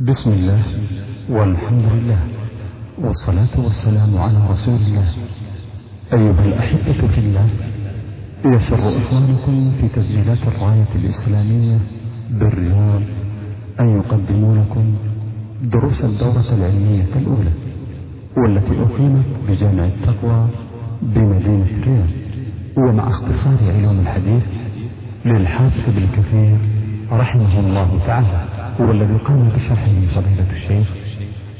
بسم الله والحمد لله والصلاة والسلام على رسول الله. أيها الأحبة في الله يسر إخوانكم في تسجيلات الراية الإسلامية بالرياض أن يقدموا لكم دروس الدورة العلمية الأولى والتي أقيمت بجامع التقوى بمدينة الرياض. ومع اختصار علوم الحديث للحافظ ابن كثير رحمه الله تعالى والذي قام بشرحه فضيلة الشيخ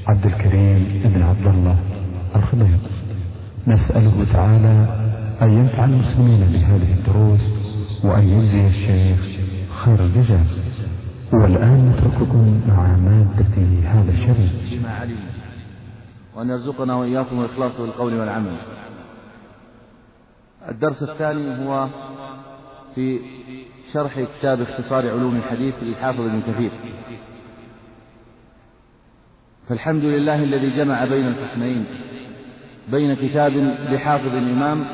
عبد الكريم بن عبد الله الخضير. نسأله تعالى أن ينفع المسلمين بهذه الدروس وأن يجزي الشيخ خير الجزاء. والآن نترككم مع مادة هذا علمنا وأن يرزقنا وإياكم الإخلاص بالقول والعمل. الدرس الثاني هو في شرح كتاب اختصار علوم الحديث للحافظ ابن كثير. فالحمد لله الذي جمع بين الحسنين بين كتاب لحافظ الإمام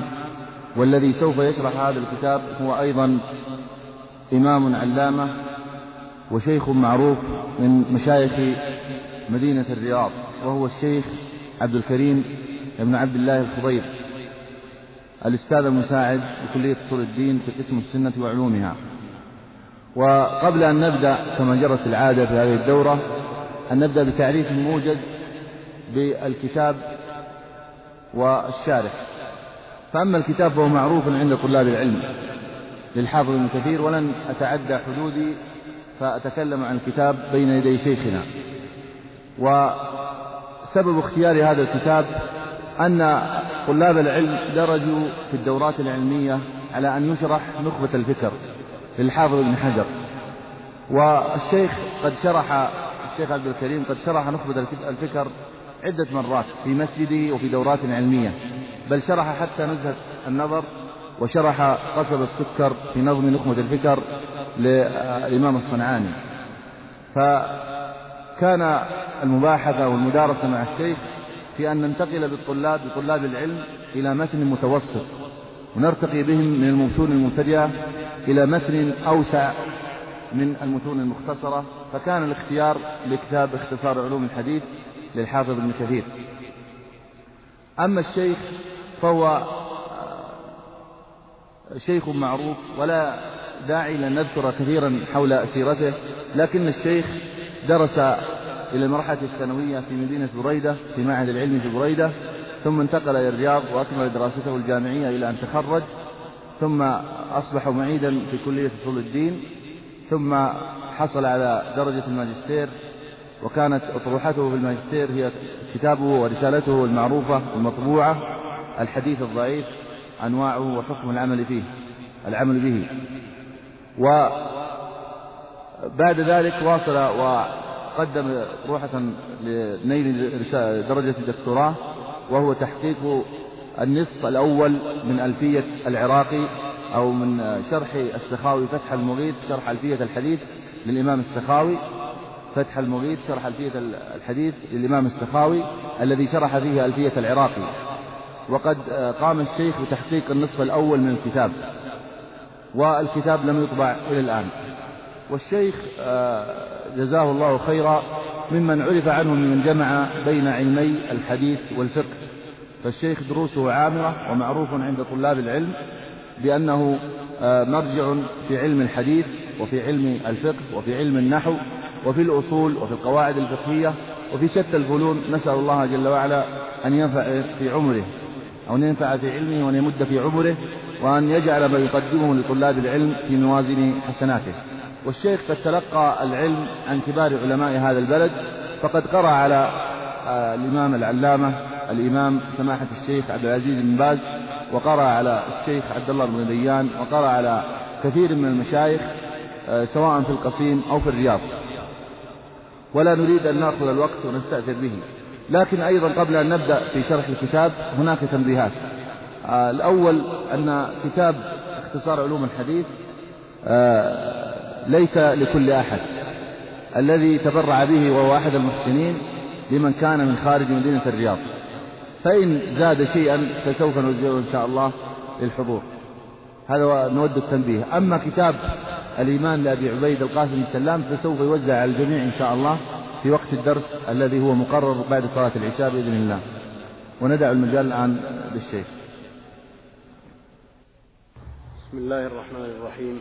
والذي سوف يشرح هذا الكتاب هو أيضا إمام علامة وشيخ معروف من مشايخ مدينة الرياض وهو الشيخ عبد الكريم بن عبد الله الخضير الأستاذ المساعد بكلية أصول الدين في قسم السنة وعلومها. وقبل أن نبدأ كما جرت العادة في هذه الدورة أن نبدأ بتعريف موجز بالكتاب والشارح. فأما الكتاب فهو معروف عند طلاب العلم للحافظ ابن كثير ولن أتعدى حدودي فأتكلم عن الكتاب بين يدي شيخنا. وسبب اختيار هذا الكتاب أن طلاب العلم درجوا في الدورات العلمية على أن يشرح نخبة الفكر للحافظ ابن حجر. والشيخ قد شرح الشيخ عبد الكريم قد شرح نخبة الفكر عدة مرات في مسجده وفي دورات علمية بل شرح حتى نزهة النظر وشرح قصب السكر في نظم نخبة الفكر للإمام الصنعاني. فكان المباحثة والمدارسة مع الشيخ في أن ننتقل بالطلاب بطلاب العلم إلى متن متوسط ونرتقي بهم من المتون المبتدئة إلى متن أوسع من المتون المختصرة فكان الاختيار لكتاب اختصار علوم الحديث للحافظ ابن كثير. أما الشيخ فهو شيخ معروف ولا داعي لأن نذكر كثيرا حول سيرته لكن الشيخ درس إلى المرحلة الثانوية في مدينة بريدة في معهد العلم في بريدة ثم انتقل إلى الرياض وأكمل دراسته الجامعية إلى أن تخرج ثم أصبح معيدا في كلية أصول الدين ثم حصل على درجة الماجستير وكانت أطروحته في الماجستير هي كتابه ورسالته المعروفة المطبوعة الحديث الضعيف أنواعه وحكم العمل فيه العمل به. وبعد ذلك واصل وقدم روحة لنيل درجة الدكتوراه وهو تحقيق النصف الأول من ألفية العراقي أو من شرح السخاوي فتح المغيث شرح ألفية الحديث للإمام السخاوي. فتح المغيث شرح ألفية الحديث للإمام السخاوي الذي شرح فيه ألفية العراقي وقد قام الشيخ بتحقيق النصف الأول من الكتاب والكتاب لم يطبع إلى الآن. والشيخ جزاه الله خيرا ممن عرف عنه ممن جمع بين علمي الحديث والفقه. فالشيخ دروسه عامرة ومعروف عند طلاب العلم بأنه مرجع في علم الحديث وفي علم الفقه وفي علم النحو وفي الأصول وفي القواعد الفقهية وفي شتى الفنون. نسأل الله جل وعلا أن ينفع في عمره أو أن ينفع في علمه وأن يمد في عمره وأن يجعل ما يقدمه لطلاب العلم في موازن حسناته. والشيخ قد تلقى العلم عن كبار علماء هذا البلد فقد قرأ على الإمام العلامة الإمام سماحة الشيخ عبد العزيز بن باز وقرأ على الشيخ عبد الله بن ديان وقرأ على كثير من المشايخ سواء في القصيم أو في الرياض. ولا نريد أن نأخذ الوقت ونستأثر به. لكن أيضا قبل أن نبدأ في شرح الكتاب هناك تنبيهات. الأول أن كتاب اختصار علوم الحديث ليس لكل أحد. الذي تبرع به وهو أحد المحسنين لمن كان من خارج مدينة الرياض. فإن زاد شيئا فسوف نوزعه إن شاء الله للحضور. هذا نود التنبيه. أما كتاب الإيمان لأبي عبيد القاسم سلام فسوف يوزع على الجميع إن شاء الله في وقت الدرس الذي هو مقرر بعد صلاة العشاء بإذن الله. وندع المجال الآن للشيخ. بسم الله الرحمن الرحيم.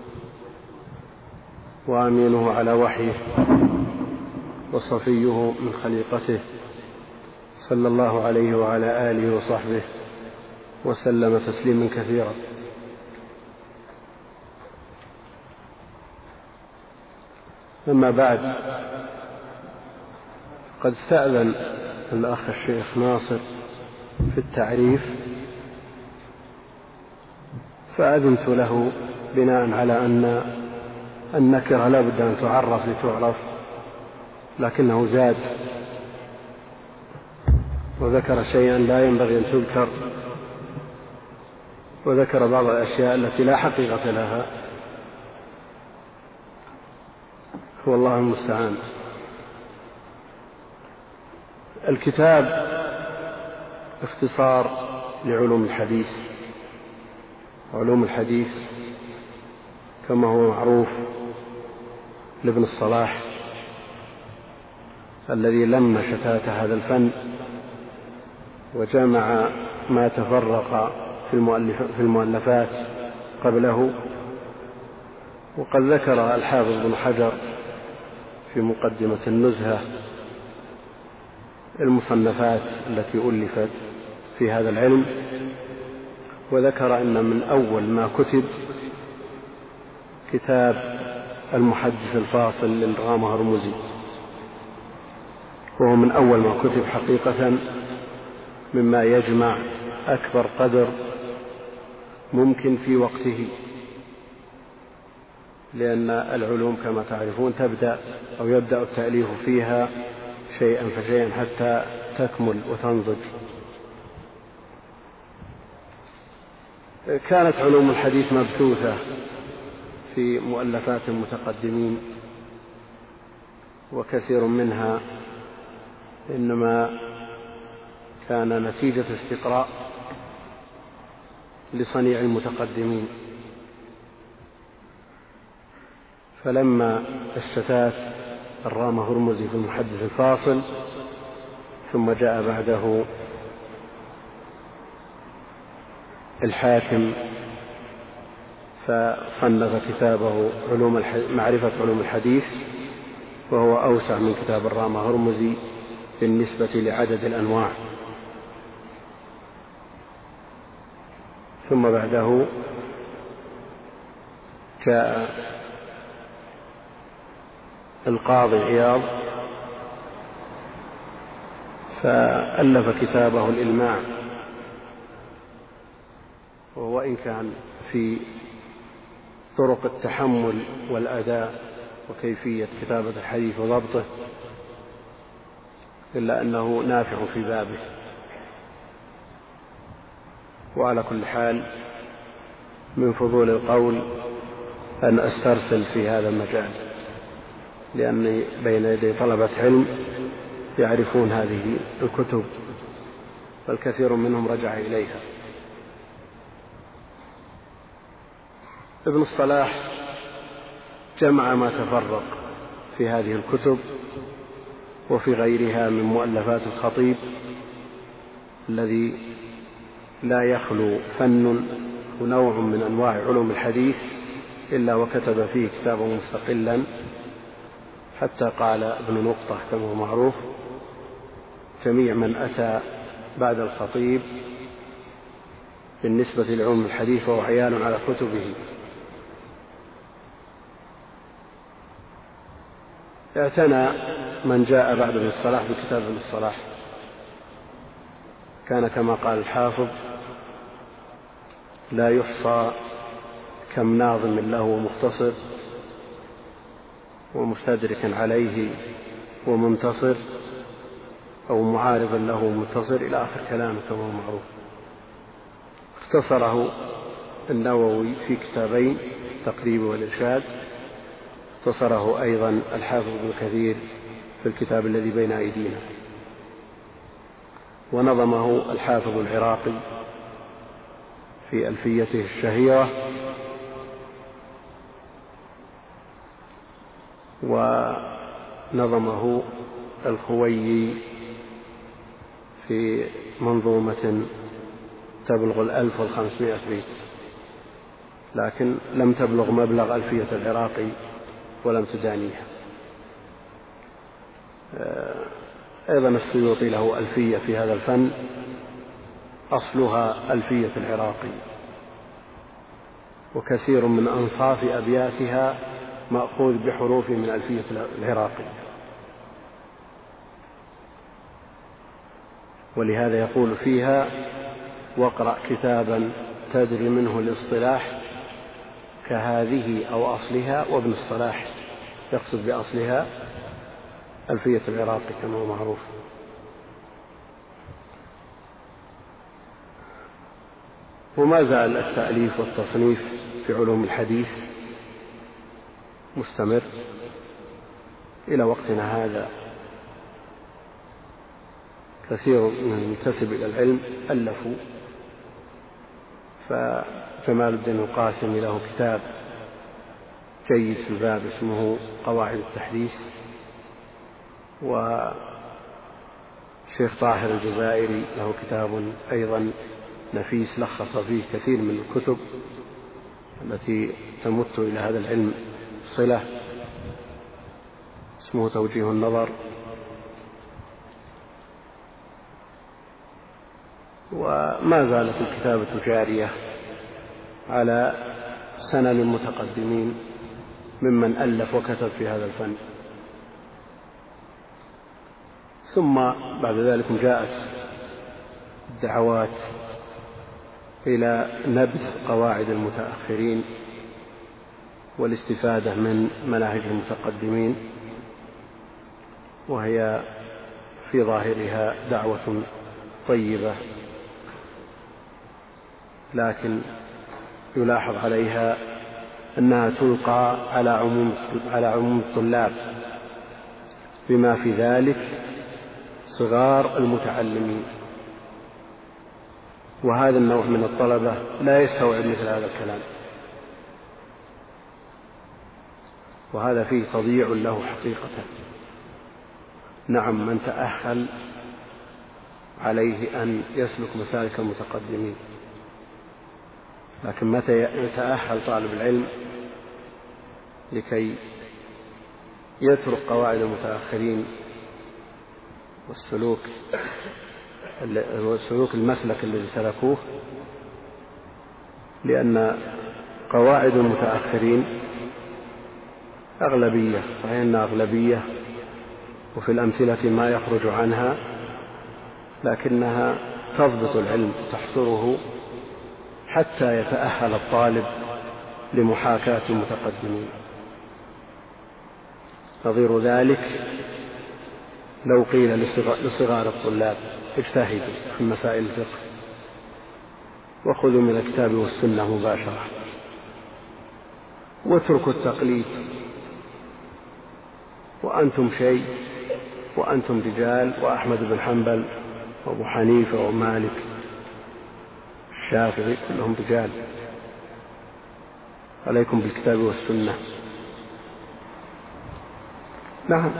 وأمينه على وحيه وصفيه من خليقته صلى الله عليه وعلى آله وصحبه وسلم تسليما كثيرا. أما بعد قد استأذن الأخ الشيخ ناصر في التعريف فأذنت له بناء على أن النكرة لا بد أن تعرف لتعرف لكنه زاد. وذكر شيئا لا ينبغي أن تذكر. وذكر بعض الأشياء التي لا حقيقة لها. هو الله المستعان. الكتاب اختصار لعلوم الحديث. علوم الحديث كما هو معروف لابن الصلاح الذي لم شتات هذا الفن وجمع ما تفرق في, المؤلف في المؤلفات قبله وقد ذكر الحافظ بن حجر في مقدمة النزهة المصنفات التي ألفت في هذا العلم وذكر أن من أول ما كتب كتاب المحدث الفاصل للغام هرمزي. وهو من أول ما كتب حقيقة مما يجمع أكبر قدر ممكن في وقته. لأن العلوم كما تعرفون تبدأ أو يبدأ التأليف فيها شيئا فشيئا حتى تكمل وتنضج. كانت علوم الحديث مبثوثة. في مؤلفات المتقدمين وكثير منها إنما كان نتيجة استقراء لصنيع المتقدمين. فلما الشتات الرام هرمزي في المحدث الفاصل ثم جاء بعده الحاكم فصنف كتابه علوم معرفة علوم الحديث وهو أوسع من كتاب الرام هرمزي بالنسبة لعدد الأنواع. ثم بعده جاء القاضي عياض فألف كتابه الإلماع وهو إن كان في طرق التحمل والأداء وكيفية كتابة الحديث وضبطه إلا أنه نافع في بابه. وعلى كل حال من فضول القول أن أسترسل في هذا المجال لأني بين يدي طلبة علم يعرفون هذه الكتب فالكثير منهم رجع إليها. ابن الصلاح جمع ما تفرق في هذه الكتب وفي غيرها من مؤلفات الخطيب الذي لا يخلو فن ونوع من أنواع علوم الحديث إلا وكتب فيه كتابا مستقلا حتى قال ابن نقطة كما هو معروف جميع من أتى بعد الخطيب بالنسبة لعلوم الحديث فهو عيال على كتبه اعتنى من جاء بعد ابن الصلاح بكتاب ابن الصلاح. كان كما قال الحافظ لا يحصى كم ناظم له ومختصر ومستدرك عليه ومنتصر أو معارض له ومنتصر إلى آخر كلامه كما هو معروف. اختصره النووي في كتابين التقريب والإرشاد. اختصره أيضا الحافظ ابن كثير في الكتاب الذي بين أيدينا. ونظمه الحافظ العراقي في ألفيته الشهيرة. ونظمه الخويي في منظومة تبلغ الألف والخمسمائة بيت. لكن لم تبلغ مبلغ ألفية العراقي. ولم تدانيها. آه، أيضا السيوطي له ألفية في هذا الفن أصلها ألفية العراقي. وكثير من أنصاف أبياتها مأخوذ بحروف من ألفية العراقي. ولهذا يقول فيها واقرأ كتابا تدري منه الاصطلاح كهذه أو أصلها وابن الصلاح يقصد بأصلها ألفية العراقي كما هو معروف. وما زال التأليف والتصنيف في علوم الحديث مستمر إلى وقتنا هذا. كثير من المنتسب إلى العلم ألفوا فجمال الدين القاسمي له كتاب جيد في الباب اسمه قواعد التحديث وشيخ طاهر الجزائري له كتاب أيضا نفيس لخص فيه كثير من الكتب التي تمت إلى هذا العلم صلة اسمه توجيه النظر. وما زالت الكتابة جارية. على سنن المتقدمين ممن ألف وكتب في هذا الفن. ثم بعد ذلك جاءت الدعوات إلى نبذ قواعد المتأخرين والاستفادة من مناهج المتقدمين وهي في ظاهرها دعوة طيبة لكن يلاحظ عليها أنها تلقى على عموم على عموم الطلاب بما في ذلك صغار المتعلمين. وهذا النوع من الطلبة لا يستوعب مثل هذا الكلام. وهذا فيه تضييع له حقيقة. نعم من تأهل عليه أن يسلك مسالك المتقدمين. لكن متى يتأهل طالب العلم لكي يترك قواعد المتأخرين والسلوك والسلوك المسلك الذي سلكوه؟ لأن قواعد المتأخرين أغلبية صحيح أنها أغلبية وفي الأمثلة ما يخرج عنها لكنها تضبط العلم تحصره حتى يتأهل الطالب لمحاكاة المتقدمين. نظير ذلك لو قيل لصغار الطلاب اجتهدوا في مسائل الفقه وخذوا من الكتاب والسنة مباشرة واتركوا التقليد. وأنتم شيء وأنتم رجال وأحمد بن حنبل وأبو حنيفة ومالك الشافعي كلهم رجال. عليكم بالكتاب والسنة. نعم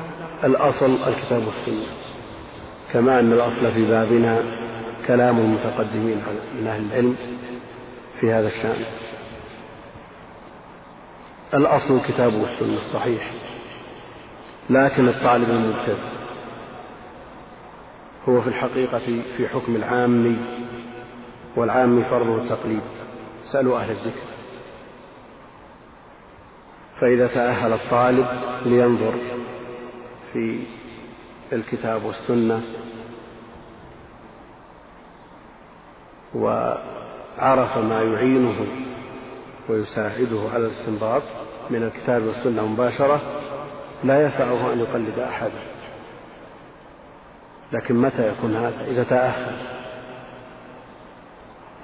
الأصل الكتاب والسنة. كما أن الأصل في بابنا كلام المتقدمين من أهل العلم في هذا الشأن. الأصل الكتاب والسنة صحيح. لكن الطالب المبتدئ هو في الحقيقة في حكم العام والعام فرضه التقليد. سألوا أهل الذكر. فإذا تأهل الطالب لينظر في الكتاب والسنة وعرف ما يعينه ويساعده على الاستنباط من الكتاب والسنة مباشرة لا يسعه أن يقلد أحدا. لكن متى يكون هذا؟ إذا تأخر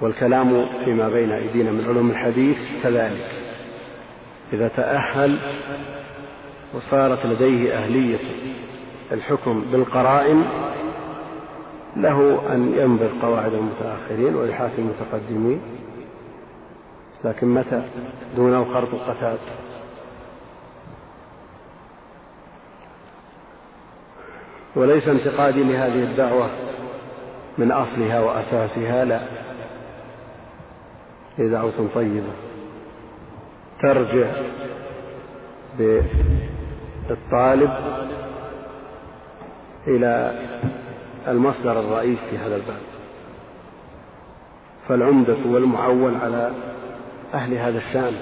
والكلام فيما بين أيدينا من علوم الحديث كذلك. إذا تأهل وصارت لديه أهلية الحكم بالقرائن له أن ينبذ قواعد المتأخرين ويحاكم المتقدمين. لكن متى؟ دونه خرط القتاد وليس انتقادي لهذه الدعوة من أصلها وأساسها لا. هي دعوة طيبة. ترجع بالطالب إلى المصدر الرئيس في هذا الباب. فالعمدة والمعول على أهل هذا الشأن.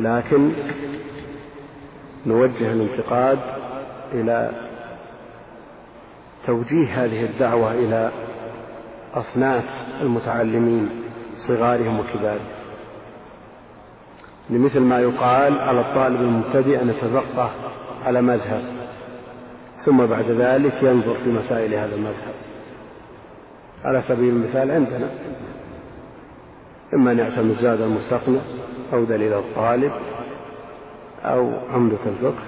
لكن نوجه الانتقاد إلى توجيه هذه الدعوة إلى أصناف المتعلمين. صغارهم وكبارهم. لمثل ما يقال على الطالب المبتدئ أن يتفقه على مذهب ثم بعد ذلك ينظر في مسائل هذا المذهب. على سبيل المثال عندنا إما أن يعتمد زاد المستقنع أو دليل الطالب أو عمدة الفقه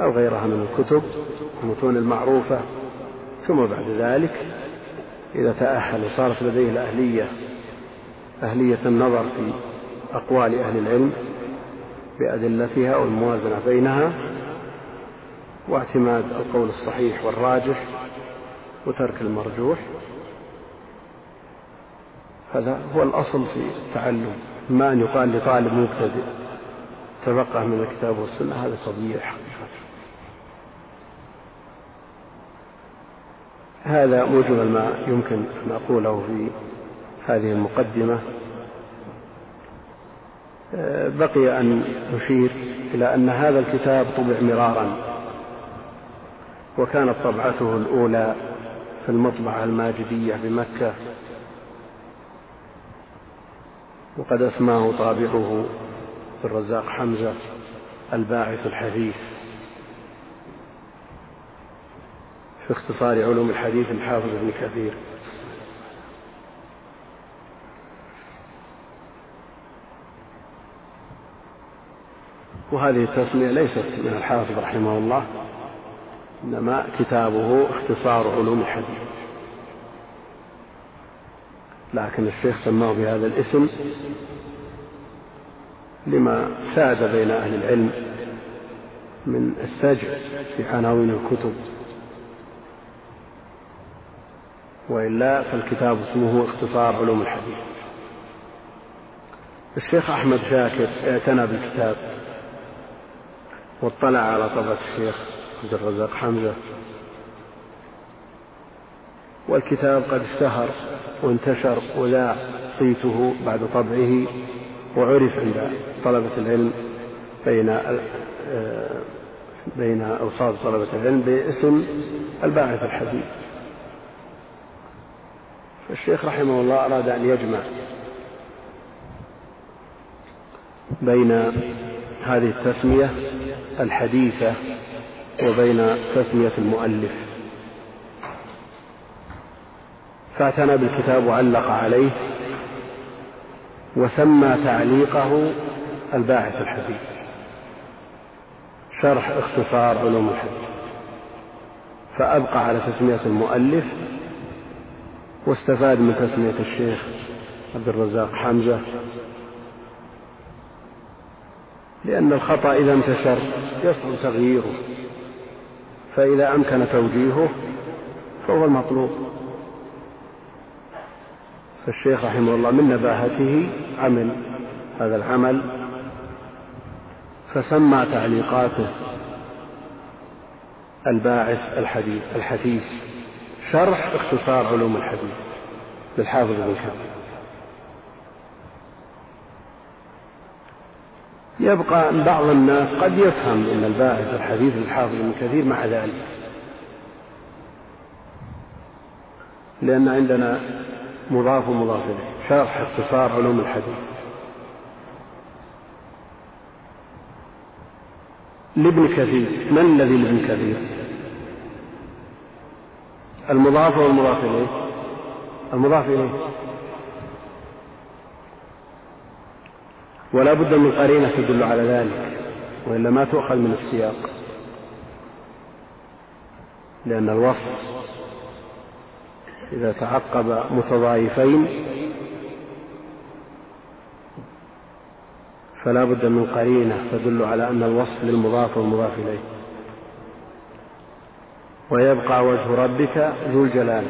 أو غيرها من الكتب المتون المعروفة ثم بعد ذلك إذا تأهل وصارت لديه الأهلية أهلية النظر في أقوال أهل العلم بأدلتها والموازنة بينها واعتماد القول الصحيح والراجح وترك المرجوح هذا هو الأصل في التعلم. ما أن يقال لطالب مبتدئ تفقه من الكتاب والسنة هذا تضييع حقيقة هذا مجمل ما يمكن أن أقوله في هذه المقدمة. بقي أن نشير إلى أن هذا الكتاب طبع مرارا وكانت طبعته الأولى في المطبعة الماجدية بمكة وقد أسماه طابعه الرزاق حمزة الباعث الحديث. في اختصار علوم الحديث الحافظ ابن كثير. وهذه التسمية ليست من الحافظ رحمه الله إنما كتابه اختصار علوم الحديث. لكن الشيخ سماه بهذا الاسم لما ساد بين أهل العلم من السجع في عناوين الكتب. وإلا فالكتاب اسمه اختصار علوم الحديث. الشيخ أحمد شاكر اعتنى بالكتاب واطلع على طبعة الشيخ عبد الرزاق حمزة. والكتاب قد اشتهر وانتشر وذاع صيته بعد طبعه وعرف عند طلبة العلم بين آه، بين أوساط طلبة العلم باسم الباعث الحديث. الشيخ رحمه الله أراد أن يجمع بين هذه التسمية الحديثة وبين تسمية المؤلف. فاعتنى بالكتاب وعلق عليه وسمى تعليقه الباعث الحديث. شرح اختصار علوم الحديث. فأبقى على تسمية المؤلف واستفاد من تسمية الشيخ عبد الرزاق حمزة. لأن الخطأ إذا انتشر يصعب تغييره فإذا أمكن توجيهه فهو المطلوب. فالشيخ رحمه الله من نباهته عمل هذا العمل فسمى تعليقاته الباعث الحديث الحثيث. شرح اختصار علوم الحديث للحافظ ابن كامل يبقى أن بعض الناس قد يفهم أن الباعث الحديث للحافظ ابن كثير مع ذلك. لأن عندنا مضاف ومضاف إليه. شرح اختصار علوم الحديث. لابن كثير. من الذي لابن كثير؟ المضاف والمضاف إليه. المضاف إليه. ولا بد من قرينة تدل على ذلك وإلا ما تؤخذ من السياق. لأن الوصف إذا تعقب متضايفين فلا بد من قرينة تدل على أن الوصف للمضاف والمضاف إليه. ويبقى وجه ربك ذو الجلال.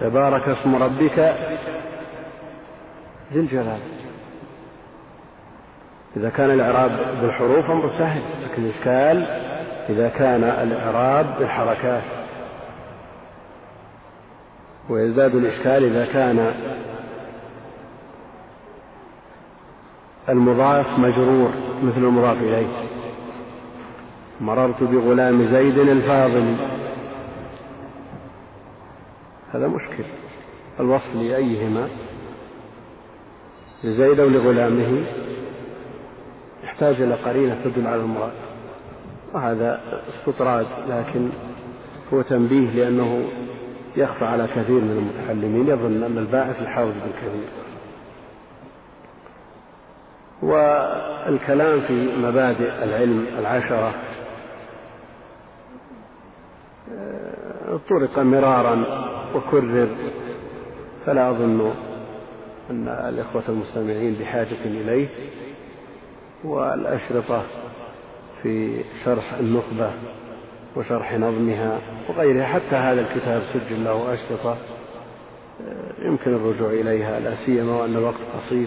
تبارك اسم ربك ذي الجلال. إذا كان الإعراب بالحروف أمر سهل لكن الإشكال إذا كان الإعراب بالحركات. ويزداد الإشكال إذا كان المضاف مجرور مثل المضاف إليه. مررت بغلام زيد الفاضل. هذا مشكل. الوصف لأيهما لزيد أو لغلامه يحتاج إلى قرينة تدل على المراد. وهذا استطراد لكن هو تنبيه لأنه يخفى على كثير من المتحلمين يظن أن الباعث يحاول بالكثير والكلام في مبادئ العلم العشرة طرق مرارا وكرر فلا أظن أن الإخوة المستمعين بحاجة إليه والأشرطة في شرح النخبة وشرح نظمها وغيرها حتى هذا الكتاب سجل له أشرطة يمكن الرجوع إليها لا سيما وأن الوقت قصير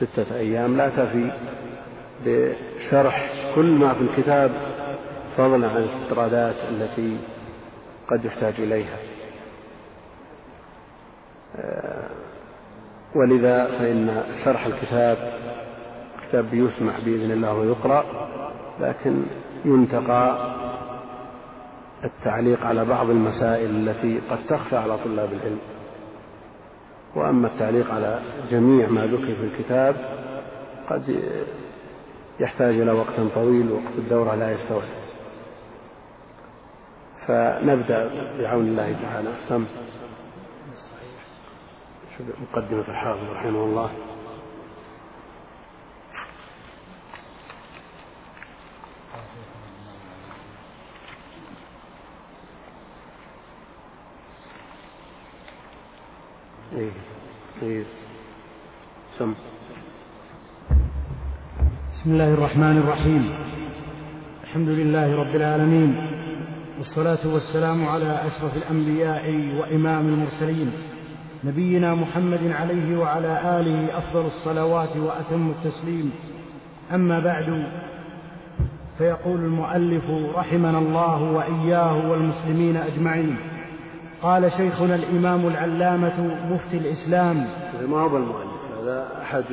ستة أيام. لا تفي بشرح كل ما في الكتاب فضلا عن الاستطرادات التي قد يحتاج إليها. آه، ولذا فإن شرح الكتاب كتاب يسمع بإذن الله ويقرأ لكن ينتقى التعليق على بعض المسائل التي قد تخفى على طلاب العلم. وأما التعليق على جميع ما ذكر في الكتاب قد يحتاج إلى وقت طويل وقت الدورة لا يستوعب. فنبدأ بعون الله تعالى. سم مقدمة الحافظ رحمه الله. إيه. إيه. سم. بسم الله الرحمن الرحيم. الحمد لله رب العالمين. والصلاة والسلام على أشرف الأنبياء وإمام المرسلين نبينا محمد عليه وعلى آله أفضل الصلوات وأتم التسليم. أما بعد فيقول المؤلف رحمنا الله وإياه والمسلمين أجمعين قال شيخنا الإمام العلامة مفتي الإسلام ما هو المؤلف هذا أحد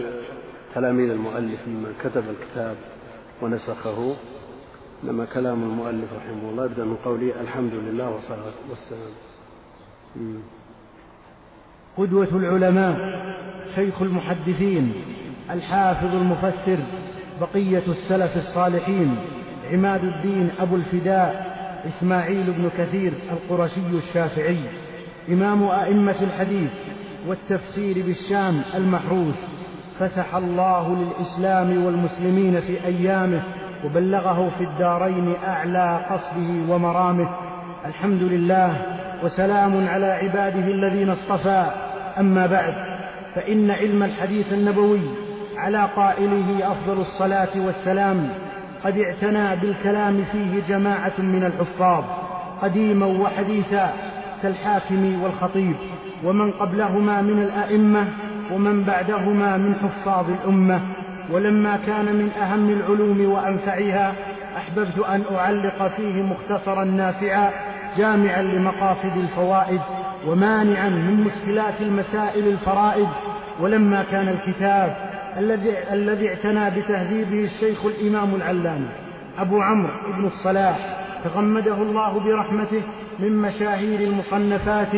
تلاميذ المؤلف ممن كتب الكتاب ونسخه. إنما كلام المؤلف رحمه الله يبدأ من قوله الحمد لله والصلاة والسلام. قدوة العلماء شيخ المحدثين الحافظ المفسر بقية السلف الصالحين عماد الدين أبو الفداء إسماعيل بن كثير القرشي الشافعي إمام أئمة الحديث والتفسير بالشام المحروس فسح الله للإسلام والمسلمين في أيامه وبلغه في الدارين أعلى قصده ومرامه. الحمد لله وسلام على عباده الذين اصطفى. أما بعد فإن علم الحديث النبوي على قائله أفضل الصلاة والسلام قد اعتنى بالكلام فيه جماعة من الحفاظ قديما وحديثا كالحاكم والخطيب ومن قبلهما من الأئمة ومن بعدهما من حفاظ الأمة. ولما كان من أهم العلوم وأنفعها أحببت أن أعلق فيه مختصرا نافعا جامعا لمقاصد الفوائد ومانعا من مشكلات المسائل الفرائد. ولما كان الكتاب الذي الذي اعتنى بتهذيبه الشيخ الإمام العلامة أبو عمرو بن الصلاح تغمده الله برحمته من مشاهير المصنفات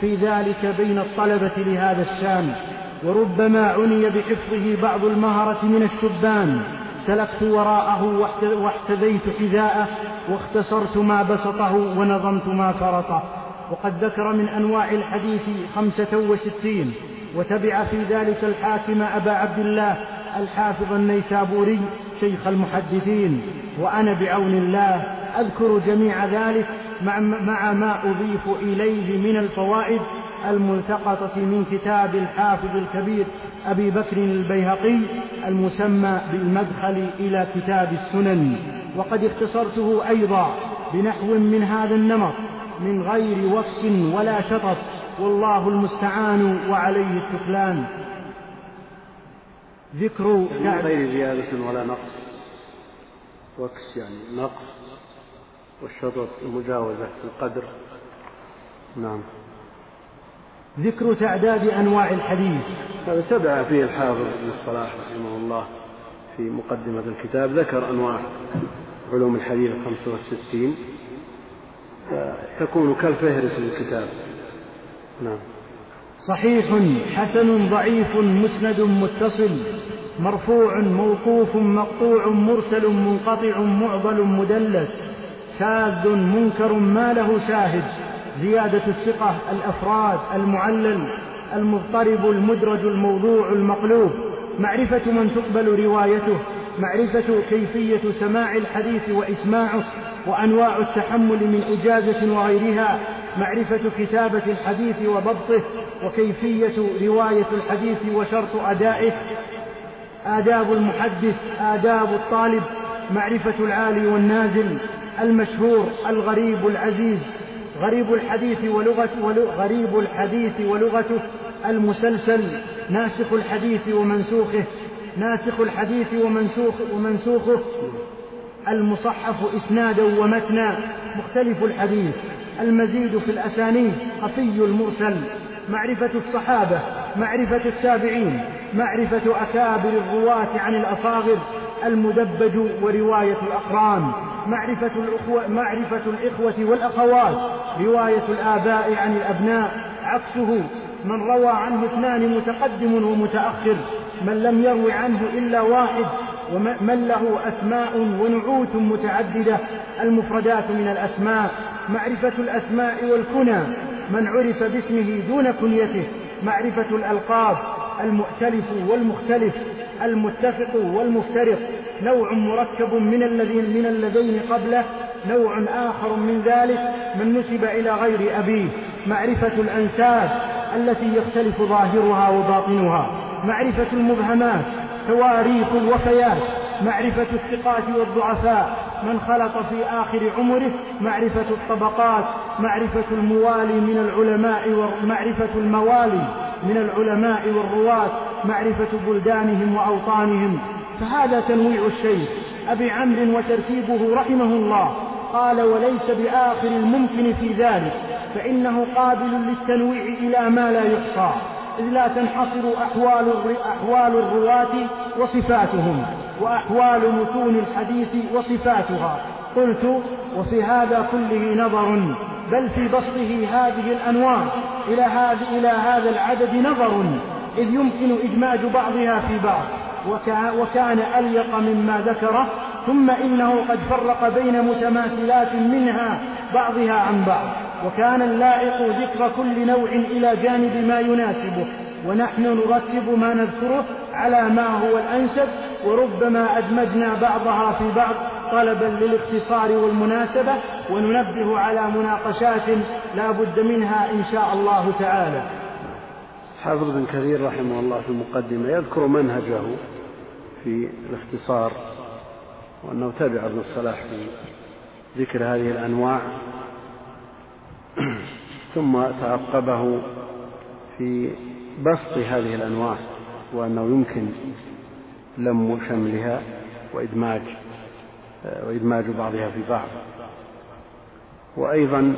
في ذلك بين الطلبة لهذا الشان. وربما عني بحفظه بعض المهرة من الشبان. سلكت وراءه واحتذيت حذاءه واختصرت ما بسطه ونظمت ما فرطه. وقد ذكر من أنواع الحديث خمسة وستين. وتبع في ذلك الحاكم أبا عبد الله الحافظ النيسابوري شيخ المحدثين. وأنا بعون الله أذكر جميع ذلك مع, ما أضيف إليه من الفوائد الملتقطة من كتاب الحافظ الكبير أبي بكر البيهقي المسمى بالمدخل إلى كتاب السنن. وقد اختصرته أيضا بنحو من هذا النمط من غير وفس ولا شطط والله المستعان وعليه التكلان. ذكر من غير زيادة ولا نقص وكس يعني نقص والشطط المجاوزة في القدر. نعم. ذكر تعداد أنواع الحديث. هذا تبع فيه الحافظ ابن الصلاح رحمه الله في مقدمة الكتاب ذكر أنواع علوم الحديث الخمسة والستين تكون كالفهرس للكتاب نعم. صحيح حسن ضعيف مسند متصل مرفوع موقوف مقطوع مرسل منقطع معضل مدلس شاذ منكر ما له شاهد. زيادة الثقة الأفراد المعلل المضطرب المدرج الموضوع المقلوب. معرفة من تقبل روايته معرفة كيفية سماع الحديث وإسماعه وأنواع التحمل من إجازة وغيرها. معرفة كتابة الحديث وضبطه وكيفية رواية الحديث وشرط أدائه. آداب المحدث آداب الطالب. معرفة العالي والنازل المشهور الغريب العزيز. غريب الحديث ولغة غريب الحديث ولغته. المسلسل ناسخ الحديث ومنسوخه. ناسخ الحديث ومنسوخ ومنسوخه. المصحف إسنادا ومتنا. مختلف الحديث. المزيد في الأسانيد. خفي المرسل. معرفة الصحابة. معرفة التابعين. معرفة أكابر الرواة عن الأصاغر. المدبج ورواية الأقران معرفة الأخوة, معرفة الإخوة والأخوات رواية الآباء عن الأبناء عكسه من روى عنه اثنان متقدم ومتأخر من لم يروي عنه إلا واحد ومن له أسماء ونعوت متعددة المفردات من الأسماء معرفة الأسماء والكنى من عرف باسمه دون كنيته معرفة الألقاب المؤتلف والمختلف. المتفق والمفترق نوع مركب من الذين من اللذين قبله نوع آخر من ذلك من نسب إلى غير أبيه معرفة الأنساب التي يختلف ظاهرها وباطنها معرفة المبهمات تواريخ الوفيات معرفة الثقات والضعفاء من خلط في آخر عمره معرفة الطبقات معرفة الموالي من العلماء ومعرفة الموالي من العلماء والرواة معرفة بلدانهم وأوطانهم. فهذا تنويع الشيء. أبي عمرو وترتيبه رحمه الله. قال وليس بآخر الممكن في ذلك فإنه قابل للتنويع إلى ما لا يحصى. إذ لا تنحصر أحوال, أحوال الرواة وصفاتهم وأحوال متون الحديث وصفاتها. قلت وفي هذا كله نظر بل في بسطه هذه الأنواع إلى هذا, إلى هذا العدد نظر إذ يمكن إدماج بعضها في بعض. وكان أليق مما ذكره ثم إنه قد فرق بين متماثلات منها بعضها عن بعض. وكان اللائق ذكر كل نوع إلى جانب ما يناسبه ونحن نرتب ما نذكره على ما هو الأنسب وربما أدمجنا بعضها في بعض طلبا للاختصار والمناسبة وننبه على مناقشات لا بد منها إن شاء الله تعالى. حافظ بن كثير رحمه الله في المقدمة يذكر منهجه في الاختصار وأنه تبع ابن الصلاح في ذكر هذه الأنواع. ثم تعقبه في بسط هذه الأنواع وأنه يمكن لم شملها وإدماج وإدماج بعضها في بعض. وأيضا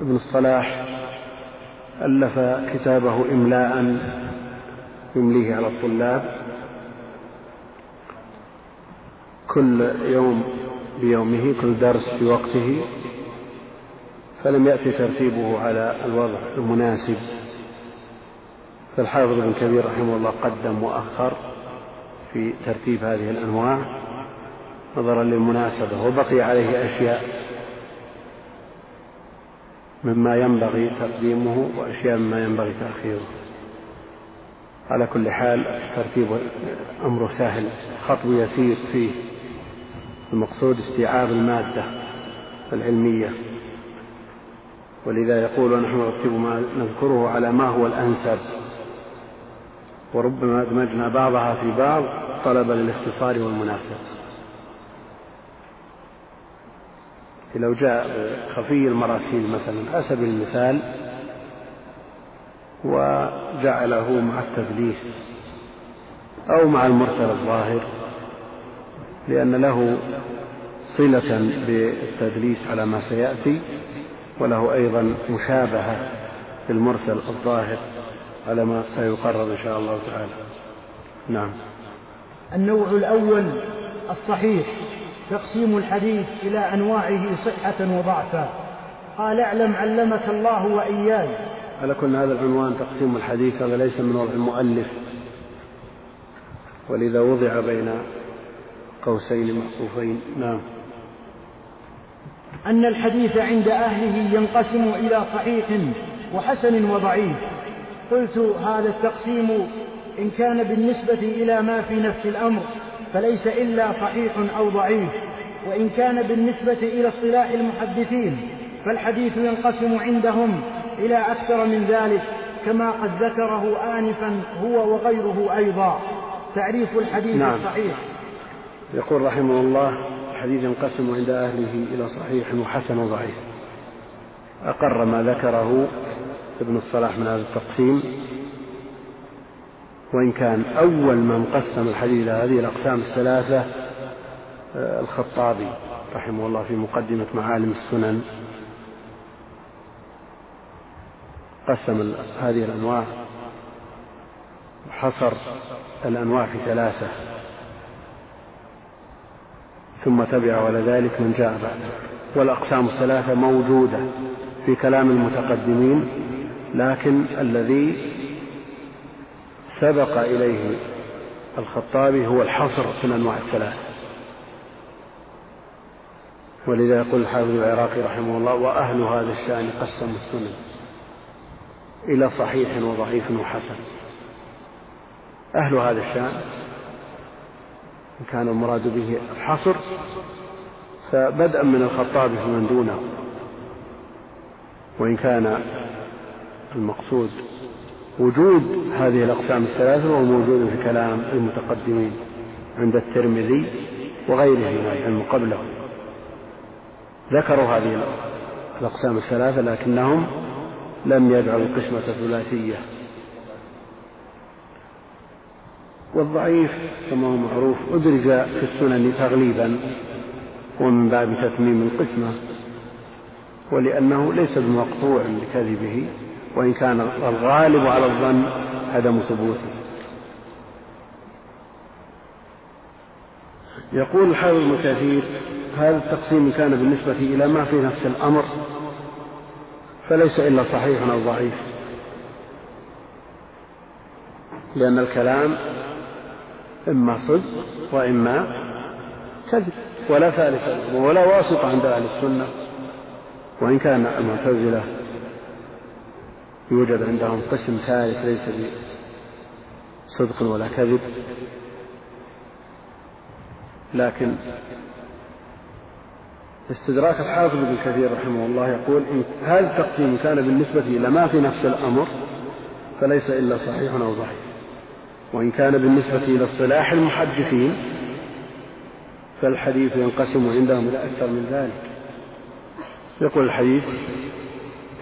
ابن الصلاح ألف كتابه إملاء يمليه على الطلاب كل يوم بيومه كل درس في وقته. فلم يأتي ترتيبه على الوضع المناسب. فالحافظ ابن كثير رحمه الله قدم وأخر في ترتيب هذه الأنواع نظرا للمناسبة وبقي عليه أشياء مما ينبغي تقديمه وأشياء مما ينبغي تأخيره. على كل حال ترتيب أمره سهل خطو يسير فيه. المقصود استيعاب المادة العلمية. ولذا يقول ونحن نرتب ما نذكره على ما هو الأنسب. وربما أدمجنا بعضها في بعض طلبا للاختصار والمناسبة لو جاء خفي المراسيل مثلا سبيل المثال وجعله مع التدليس أو مع المرسل الظاهر لأن له صلة بالتدليس على ما سيأتي. وله أيضا مشابهة بالمرسل الظاهر على ما سيقرر إن شاء الله تعالى. نعم. النوع الأول الصحيح تقسيم الحديث إلى أنواعه صحة وضعفا. قال اعلم علمك الله وإياي. على كل هذا العنوان تقسيم الحديث هذا ليس من وضع المؤلف. ولذا وضع بين قوسين معقوفين نعم. أن الحديث عند أهله ينقسم إلى صحيح وحسن وضعيف. قلت هذا التقسيم إن كان بالنسبة إلى ما في نفس الأمر فليس إلا صحيح أو ضعيف وإن كان بالنسبة إلى اصطلاح المحدثين فالحديث ينقسم عندهم إلى أكثر من ذلك كما قد ذكره آنفا هو وغيره أيضا. تعريف الحديث نعم. الصحيح. يقول رحمه الله الحديث ينقسم عند أهله إلى صحيح وحسن وضعيف أقر ما ذكره ابن الصلاح من هذا التقسيم. وإن كان أول من قسم الحديث إلى هذه الأقسام الثلاثة آه، الخطابي رحمه الله في مقدمة معالم السنن. قسم هذه الأنواع وحصر الأنواع في ثلاثة. ثم تبع على ذلك من جاء بعده. والأقسام الثلاثة موجودة في كلام المتقدمين لكن الذي سبق إليه الخطابي هو الحصر في الأنواع الثلاثة. ولذا يقول الحافظ العراقي رحمه الله وأهل هذا الشأن قسموا السنن إلى صحيح وضعيف وحسن. أهل هذا الشأن إن كان المراد به الحصر فبدءا من الخطاب فمن دونه وإن كان المقصود وجود هذه الأقسام الثلاثة وهو موجود في كلام المتقدمين عند الترمذي وغيره من العلم قبله. ذكروا هذه الأقسام الثلاثة لكنهم لم يجعلوا القسمة ثلاثية والضعيف كما هو معروف أدرج في السنن تغليبا ومن باب تتميم القسمة ولأنه ليس بمقطوع بكذبه وإن كان الغالب على الظن عدم ثبوته. يقول الحافظ ابن كثير هذا التقسيم كان بالنسبة إلى ما في نفس الأمر فليس إلا صحيح أو ضعيف لأن الكلام إما صدق وإما كذب ولا ثالث ولا واسطة عند أهل السنة. وإن كان المعتزلة يوجد عندهم قسم ثالث ليس بصدق ولا كذب. لكن استدراك الحافظ ابن كثير رحمه الله يقول إن هذا التقسيم كان بالنسبة إلى ما في نفس الأمر فليس إلا صحيح أو ضعيف. وإن كان بالنسبة إلى اصطلاح المحدثين فالحديث ينقسم عندهم إلى أكثر من ذلك. يقول الحديث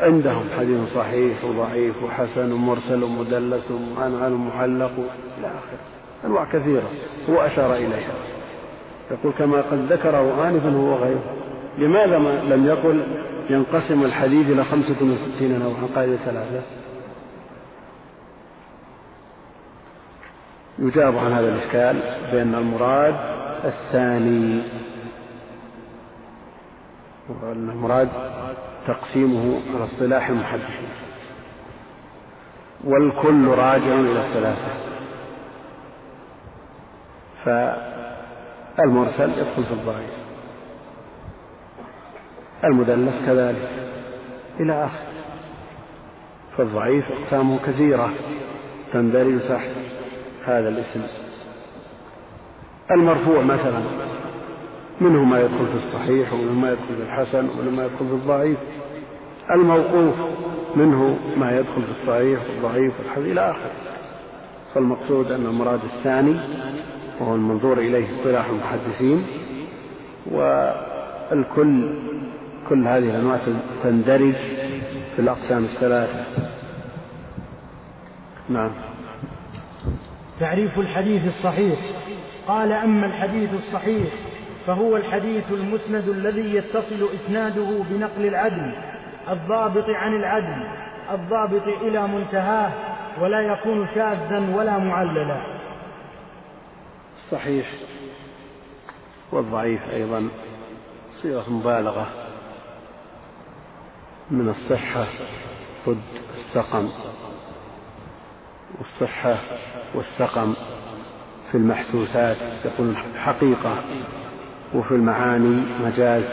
عندهم حديث صحيح وضعيف وحسن ومرسل ومدلس ومعنعن ومعلق إلى آخره. أنواع كثيرة هو أشار إليها. يقول كما قد ذكره آنفا هو غيره لماذا ما لم يقل ينقسم الحديث إلى خمسة وستين نوعا؟ قال ثلاثة. يجاب عن هذا الإشكال بأن المراد الثاني المراد تقسيمه على اصطلاح المحدثين. والكل راجع إلى الثلاثة. فالمرسل يدخل في الضعيف المدلس كذلك. إلى آخر. فالضعيف أقسامه كثيرة تندرج تحت. هذا الاسم المرفوع مثلا. منه ما يدخل في الصحيح ومنه ما يدخل في الحسن ومنه ما يدخل في الضعيف. الموقوف منه ما يدخل في الصحيح والضعيف والحديث إلى آخره. فالمقصود أن المراد الثاني وهو المنظور إليه اصطلاح المحدثين. والكل كل هذه الأنواع تندرج في الأقسام الثلاثة. نعم. تعريف الحديث الصحيح. قال أما الحديث الصحيح فهو الحديث المسند الذي يتصل إسناده بنقل العدل الضابط عن العدل الضابط إلى منتهاه ولا يكون شاذا ولا معللا. صحيح. والضعيف أيضا صيغة مبالغة من الصحة ضد السقم. والصحة والسقم في المحسوسات يقول حقيقة وفي المعاني مجاز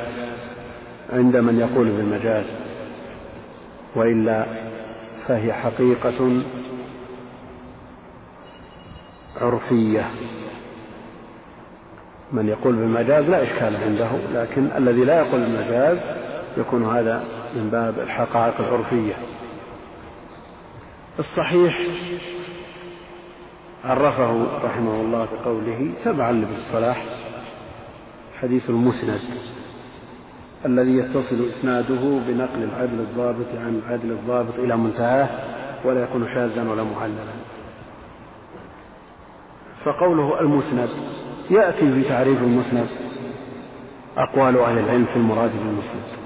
عند من يقول بالمجاز وإلا فهي حقيقة عرفية. من يقول بالمجاز لا إشكال عنده لكن الذي لا يقول بالمجاز يكون هذا من باب الحقائق العرفية. الصحيح عرفه رحمه الله بقوله تبعا لابن الصلاح حديث المسند الذي يتصل إسناده بنقل العدل الضابط عن العدل الضابط إلى منتهاه ولا يكون شاذا ولا معللا. فقوله المسند يأتي في تعريف المسند أقوال أهل العلم في المراد بالمسند.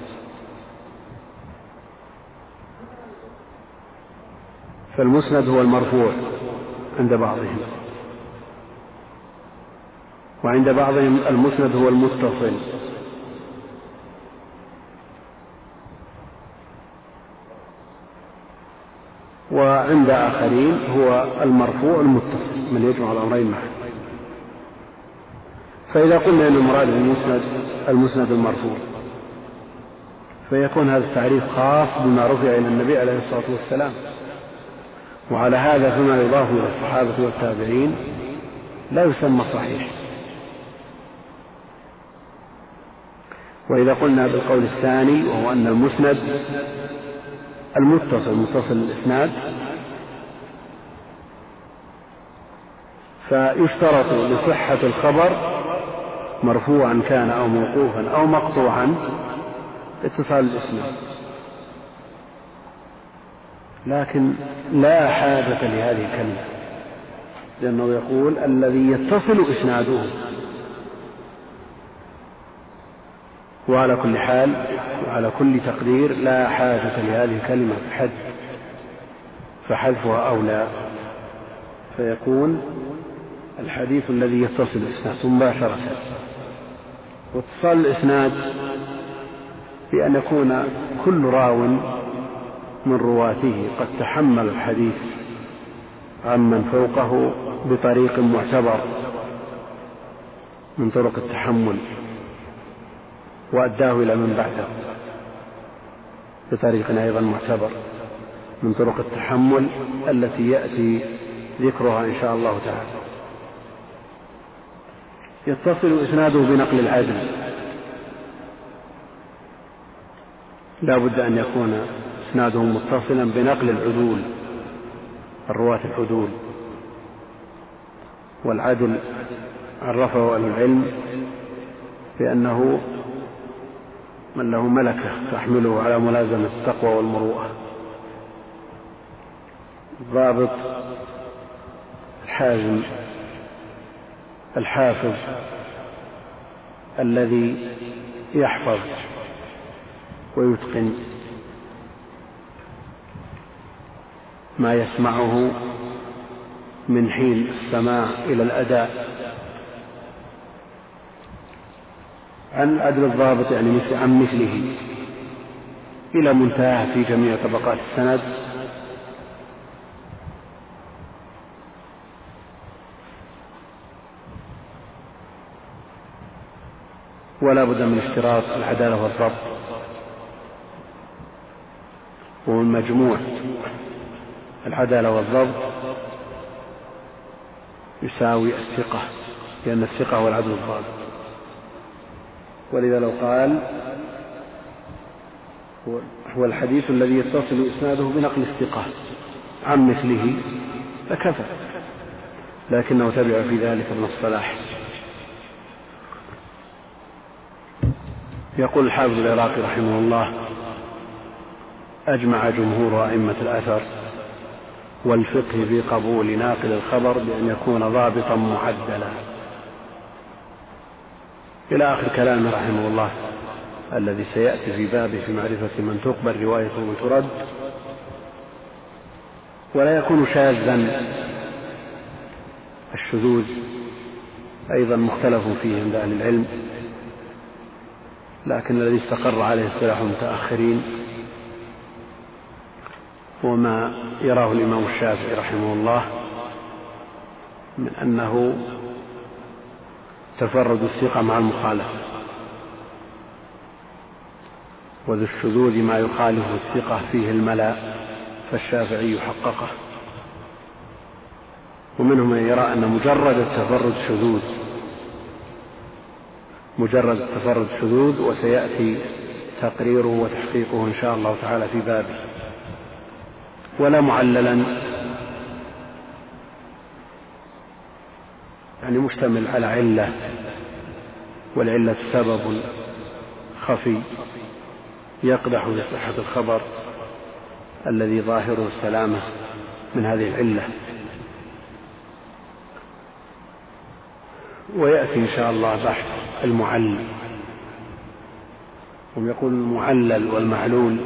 فالمسند هو المرفوع عند بعضهم. وعند بعضهم المسند هو المتصل. وعند آخرين هو المرفوع المتصل من يجمع الأمرين معا فإذا قلنا أن المراد بالمسند المسند المرفوع فيكون هذا التعريف خاص بما رفع إلى النبي عليه الصلاة والسلام. وعلى هذا فيما يضاف إلى الصحابة والتابعين لا يسمى صحيح. وإذا قلنا بالقول الثاني وهو أن المسند المتصل متصل الإسناد فيشترط لصحة الخبر مرفوعا كان أو موقوفا أو مقطوعا اتصال الإسناد. لكن لا حاجة لهذه الكلمة. لأنه يقول الذي يتصل إسناده. وعلى كل حال وعلى كل تقدير لا حاجة لهذه الكلمة حد فحذفها أولى فيكون الحديث الذي يتصل الإسناد مباشرة. واتصال الإسناد بأن يكون كل راو من رواته قد تحمل الحديث عمن فوقه بطريق معتبر من طرق التحمل وأداه إلى من بعده بطريق أيضا معتبر من طرق التحمل التي يأتي ذكرها إن شاء الله تعالى. يتصل إسناده بنقل العدل. لا بد أن يكون إسناده متصلا بنقل العدول الرواة العدول والعدل عرفه أهل العلم بأنه من له ملكة تحمله على ملازمة التقوى والمروءة. ضابط الحازم الحافظ الذي يحفظ ويتقن ما يسمعه من حين السماع إلى الأداء. عن العدل الضابط يعني عن مثله. إلى منتهى في جميع طبقات السند. ولا بد من اشتراط العدالة والضبط. ومن مجموع العدالة والضبط يساوي الثقة لأن الثقة هو العدل الضابط ولذا لو قال هو الحديث الذي يتصل إسناده بنقل الثقة عن مثله فكفى لكنه تبع في ذلك ابن الصلاح. يقول الحافظ العراقي رحمه الله أجمع جمهور أئمة الأثر والفقه في قبول ناقل الخبر بأن يكون ضابطا معدلا. إلى آخر كلامه رحمه الله الذي سيأتي في بابه في معرفة من تقبل روايته ومن ترد ولا يكون شاذا الشذوذ أيضا مختلف فيه عند أهل العلم لكن الذي استقر عليه اصطلاح المتأخرين هو ما يراه الإمام الشافعي رحمه الله من أنه تفرد الثقة مع المخالفة وذو الشذوذ ما يخالف الثقة فيه الملأ فالشافعي حققه. ومنهم من يرى أن مجرد التفرد شذوذ مجرد التفرد شذوذ وسيأتي تقريره وتحقيقه إن شاء الله تعالى في بابه. ولا معللا. يعني مشتمل على علة والعلة سبب خفي يقدح في صحة الخبر الذي ظاهره السلامة من هذه العلة. ويأتي إن شاء الله بحث المعلل. هم يقول المعلل والمعلول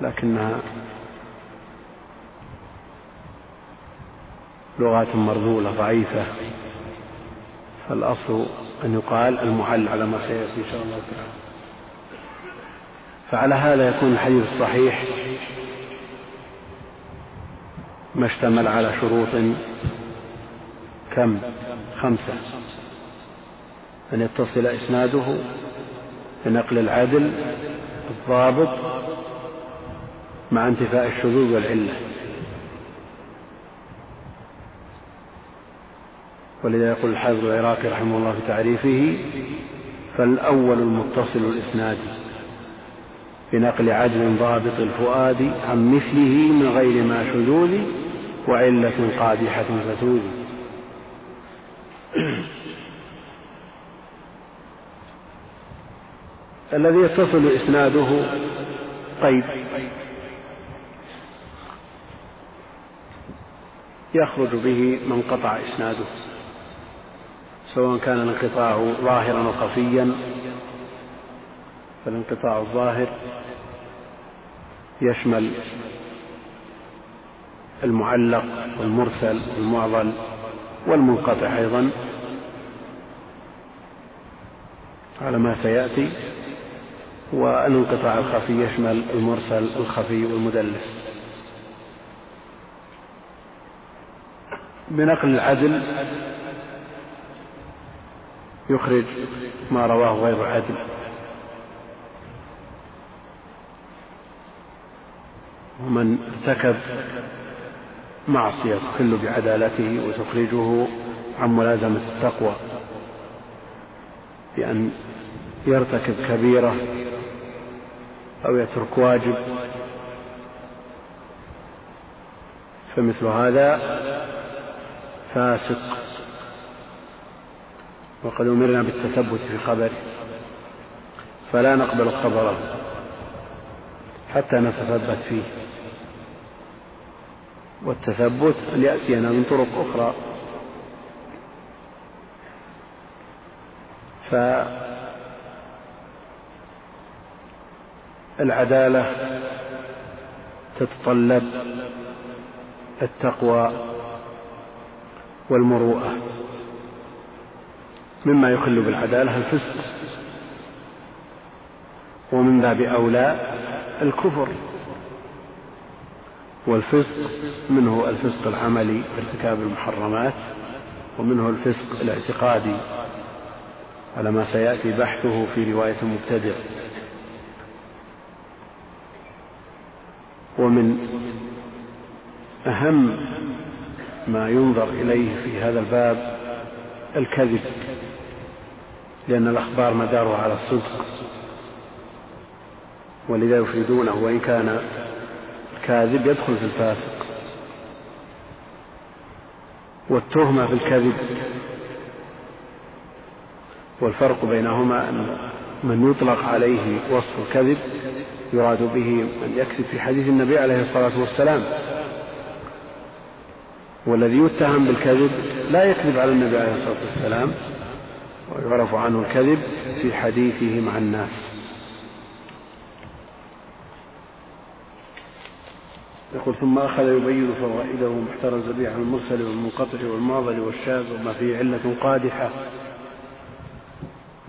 لكنها لغات مرذولة ضعيفة. فالأصل أن يقال المعل على ما سيأتي إن شاء الله تعالى. فعلى هذا يكون الحديث الصحيح. ما اشتمل على شروط كم؟ خمسة. أن يتصل إسناده بنقل العدل الضابط مع انتفاء الشذوذ والعلة. ولذا يقول الحافظ العراقي رحمه الله في تعريفه فالأول المتصل الإسناد بنقل عدل ضابط الفؤاد عن مثله من غير ما شذوذ وعلة قادحة فتوذ. الذي يتصل إسناده قيد. يخرج به من قطع إسناده. سواء كان الانقطاع ظاهرا أو خفيا فالانقطاع الظاهر يشمل المعلق والمرسل والمعضل والمنقطع أيضا على ما سيأتي والانقطاع الخفي يشمل المرسل الخفي والمدلس. بنقل العدل يخرج ما رواه غير عدل ومن ارتكب معصية تخل بعدالته وتخرجه عن ملازمة التقوى. بأن يرتكب كبيرة أو يترك واجب. فمثل هذا فاسق. وقد أمرنا بالتثبت في خبره فلا نقبل خبره حتى نتثبت فيه. والتثبت أن يأتينا من طرق أخرى. فالعدالة تتطلب التقوى والمروءة. مما يخل بالعدالة الفسق ومن باب أولى الكفر والفسق منه الفسق العملي بارتكاب المحرمات ومنه الفسق الاعتقادي على ما سيأتي بحثه في رواية المبتدع ومن أهم ما ينظر إليه في هذا الباب الكذب لأن الأخبار مدارها على الصدق. ولذا يفردونه وإن كان الكاذب يدخل في الفاسق. والتهمة في الكذب. والفرق بينهما أن من يطلق عليه وصف الكذب يراد به من يكذب في حديث النبي عليه الصلاة والسلام. والذي يتهم بالكذب لا يكذب على النبي عليه الصلاة والسلام. ويعرف عنه الكذب في حديثه مع الناس. يقول ثم أخذ يبين فوائده محترز به عن المرسل والمنقطع والمعضل والشاذ وما فيه علة قادحة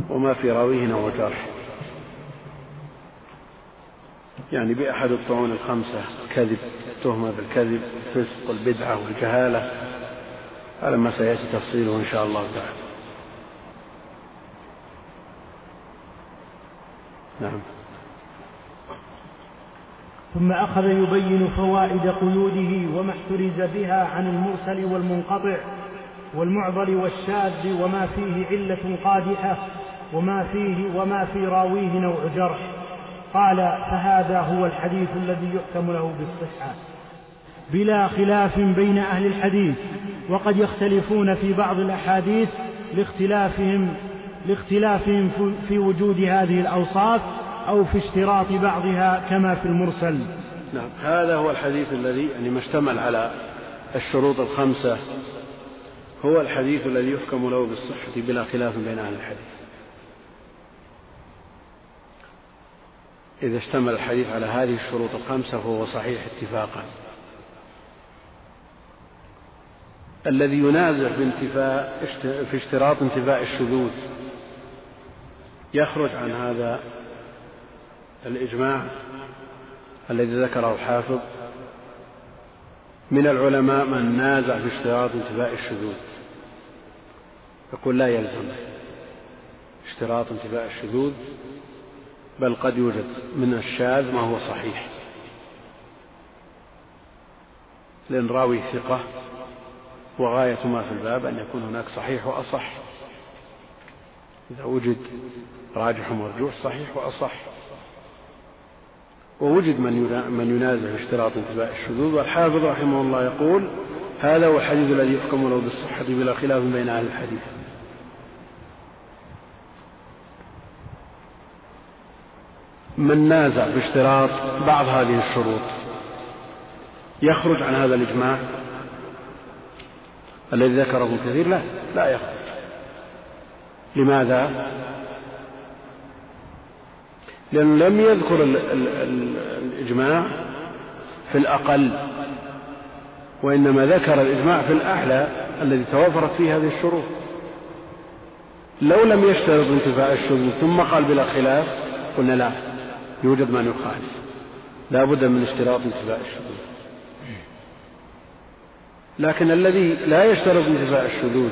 وما في راويه نوع يعني بأحد الطعون الخمسة كذب تهمة بالكذب الفسق والبدعة والجهالة. على ما سيأتي تفصيله إن شاء الله تعالى. نعم. ثم أخذ يبين فوائد قيوده وما احترز بها عن المرسل والمنقطع والمعضل والشاذ وما فيه علة قادحة وما فيه وما في راويه نوع جرح. قال فهذا هو الحديث الذي يحكم له بالصحة. بلا خلاف بين أهل الحديث وقد يختلفون في بعض الأحاديث لاختلافهم لاختلافهم في وجود هذه الأوصاف أو في اشتراط بعضها كما في المرسل. نعم هذا هو الحديث الذي يعني ما اشتمل على الشروط الخمسة. هو الحديث الذي يحكم له بالصحة بلا خلاف بين أهل الحديث. إذا اشتمل الحديث على هذه الشروط الخمسة فهو صحيح اتفاقا. الذي ينازع في انتفاء في اشتراط انتفاء الشذوذ يخرج عن هذا الإجماع الذي ذكره الحافظ من العلماء من نازع في اشتراط انتفاء الشذوذ. يقول لا يلزم اشتراط انتفاء الشذوذ بل قد يوجد من الشاذ ما هو صحيح. لأن راوي ثقة وغاية ما في الباب أن يكون هناك صحيح وأصح. إذا وجد راجح ومرجوح صحيح وأصح. ووجد من من ينازع اشتراط انتفاء الشذوذ. والحافظ رحمه الله يقول هذا هو الحديث الذي يحكم له بالصحة بلا خلاف بين أهل الحديث. من نازع باشتراط بعض هذه الشروط يخرج عن هذا الإجماع؟ الذي ذكره كثير لا لا يخرج. لماذا؟ لأنه لم يذكر ال ال ال الإجماع في الأقل وإنما ذكر الإجماع في الأعلى الذي توافرت فيه هذه الشروط. لو لم يشترط انتفاء الشذوذ ثم قال بلا خلاف قلنا لا يوجد من يخالف. لا بد من اشتراط انتفاء الشذوذ. لكن الذي لا يشترط انتفاء الشذوذ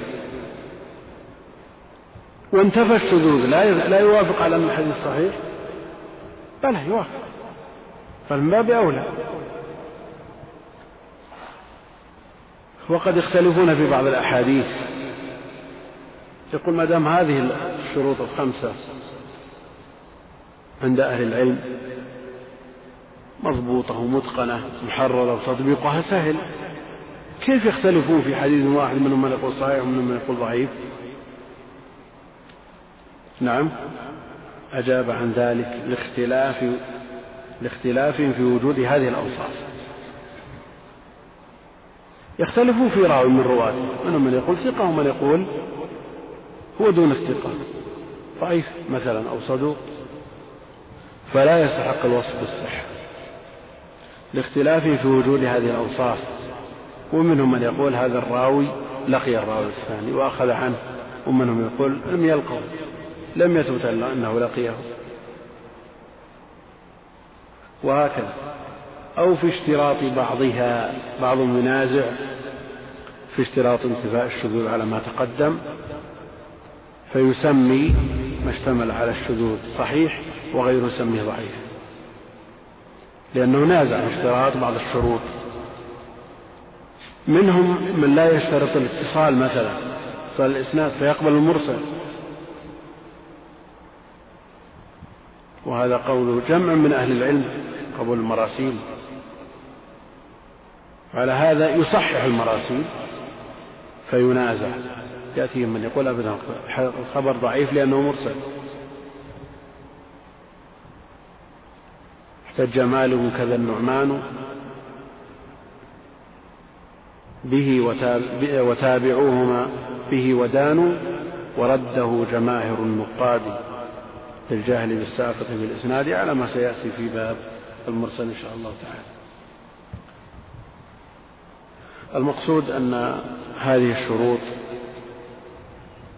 وانتفى الشذوذ لا لا يوافق على أن الحديث صحيح. بلى يوافق. بل من باب أولى. وقد يختلفون في بعض الأحاديث. يقول ما دام هذه الشروط الخمسة عند أهل العلم مضبوطة ومتقنة محررة وتطبيقها سهل. كيف يختلفون في حديث واحد منهم من يقول صحيح ومنهم من يقول ضعيف؟ نعم. أجاب عن ذلك لاختلاف لاختلاف في وجود هذه الأوصاف. يختلفون في راوي من رواة. منهم من يقول ثقة ومن يقول هو دون الثقة. ضعيف مثلا أو صدوق فلا يستحق الوصف بالصحة لاختلافه في وجود هذه الأوصاف ومنهم من يقول هذا الراوي لقي الراوي الثاني وأخذ عنه ومنهم يقول لم يلقوا لم يثبت أنه لقيه. وهكذا. أو في اشتراط بعضها بعض ينازع في اشتراط انتفاء الشذوذ على ما تقدم فيسمي ما اشتمل على الشذوذ صحيح وغيره يسميه ضعيف. لأنه نازع اشتراط بعض الشروط. منهم من لا يشترط الاتصال مثلا اتصال الإسناد فيقبل المرسل. وهذا قول جمع من أهل العلم قبول المراسيل على هذا يصحح المراسيل فينازع. يأتيهم من يقول أبدا الخبر ضعيف لأنه مرسل. احتج مالك كذا النعمان به وتابعوهما به ودانوا ورده جماهر النقاد. للجاهل بالساقط في الإسناد على ما سيأتي في باب المرسل إن شاء الله تعالى. المقصود أن هذه الشروط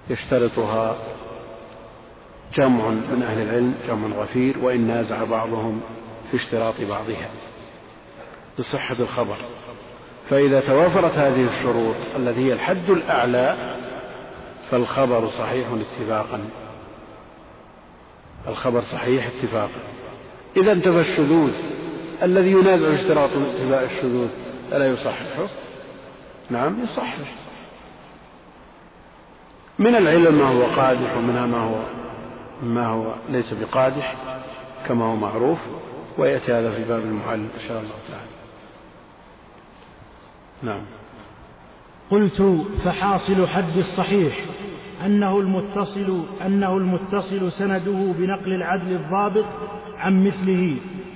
يشترطها جمع من أهل العلم جمع غفير وإن نازع بعضهم في اشتراط بعضها. لصحة الخبر. فإذا توافرت هذه الشروط التي هي الحد الأعلى فالخبر صحيح اتفاقا. الخبر صحيح اتفاقا إذا انتفى الشذوذ. الذي ينازع اشتراط انتفاء الشذوذ. ألا يصححه؟ نعم يصحح. من العلم ما هو قادح ومنها ما هو ما هو ليس بقادح كما هو معروف ويأتي هذا في باب المعلم إن شاء الله تعالى. نعم. قلت فحاصل حد الصحيح. أنه المتصل أنه المتصل سنده بنقل العدل الضابط عن مثله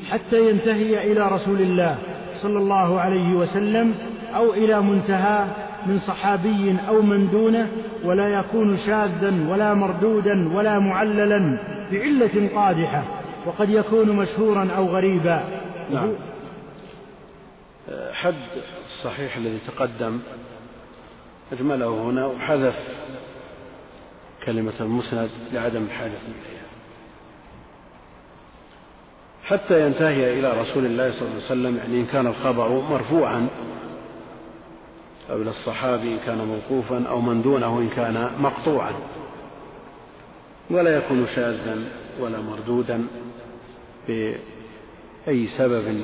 حتى ينتهي إلى رسول الله صلى الله عليه وسلم أو إلى منتهى من صحابي أو من دونه ولا يكون شاذا ولا مردودا ولا معللا بعلة قادحة وقد يكون مشهورا أو غريبا. نعم. حد الصحيح الذي تقدم أجمله هنا وحذف كلمة المسند لعدم الحاجة إليها. حتى ينتهي إلى رسول الله صلى الله عليه وسلم يعني إن كان الخبر مرفوعا أو إلى الصحابي إن كان موقوفا أو من دونه إن كان مقطوعا ولا يكون شاذا ولا مردودا بأي سبب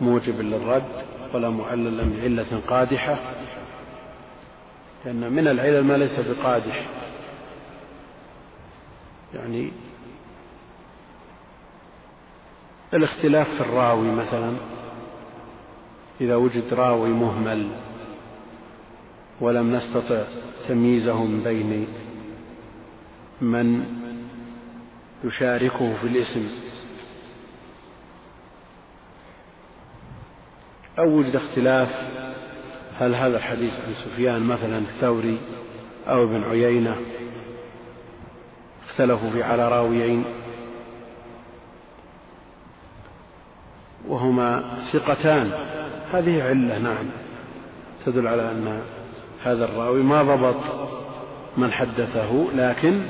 موجب للرد ولا معللا بعلة قادحة لأن من العلل ما ليس بقادح. يعني الاختلاف في الراوي مثلا إذا وجد راوي مهمل ولم نستطع تمييزه من بين من يشاركه في الاسم أو وجد اختلاف هل هذا الحديث عن سفيان مثلا الثوري أو ابن عيينة؟ اختلفوا في على راويين وهما ثقتان. هذه علة نعم. تدل على أن هذا الراوي ما ضبط من حدثه لكن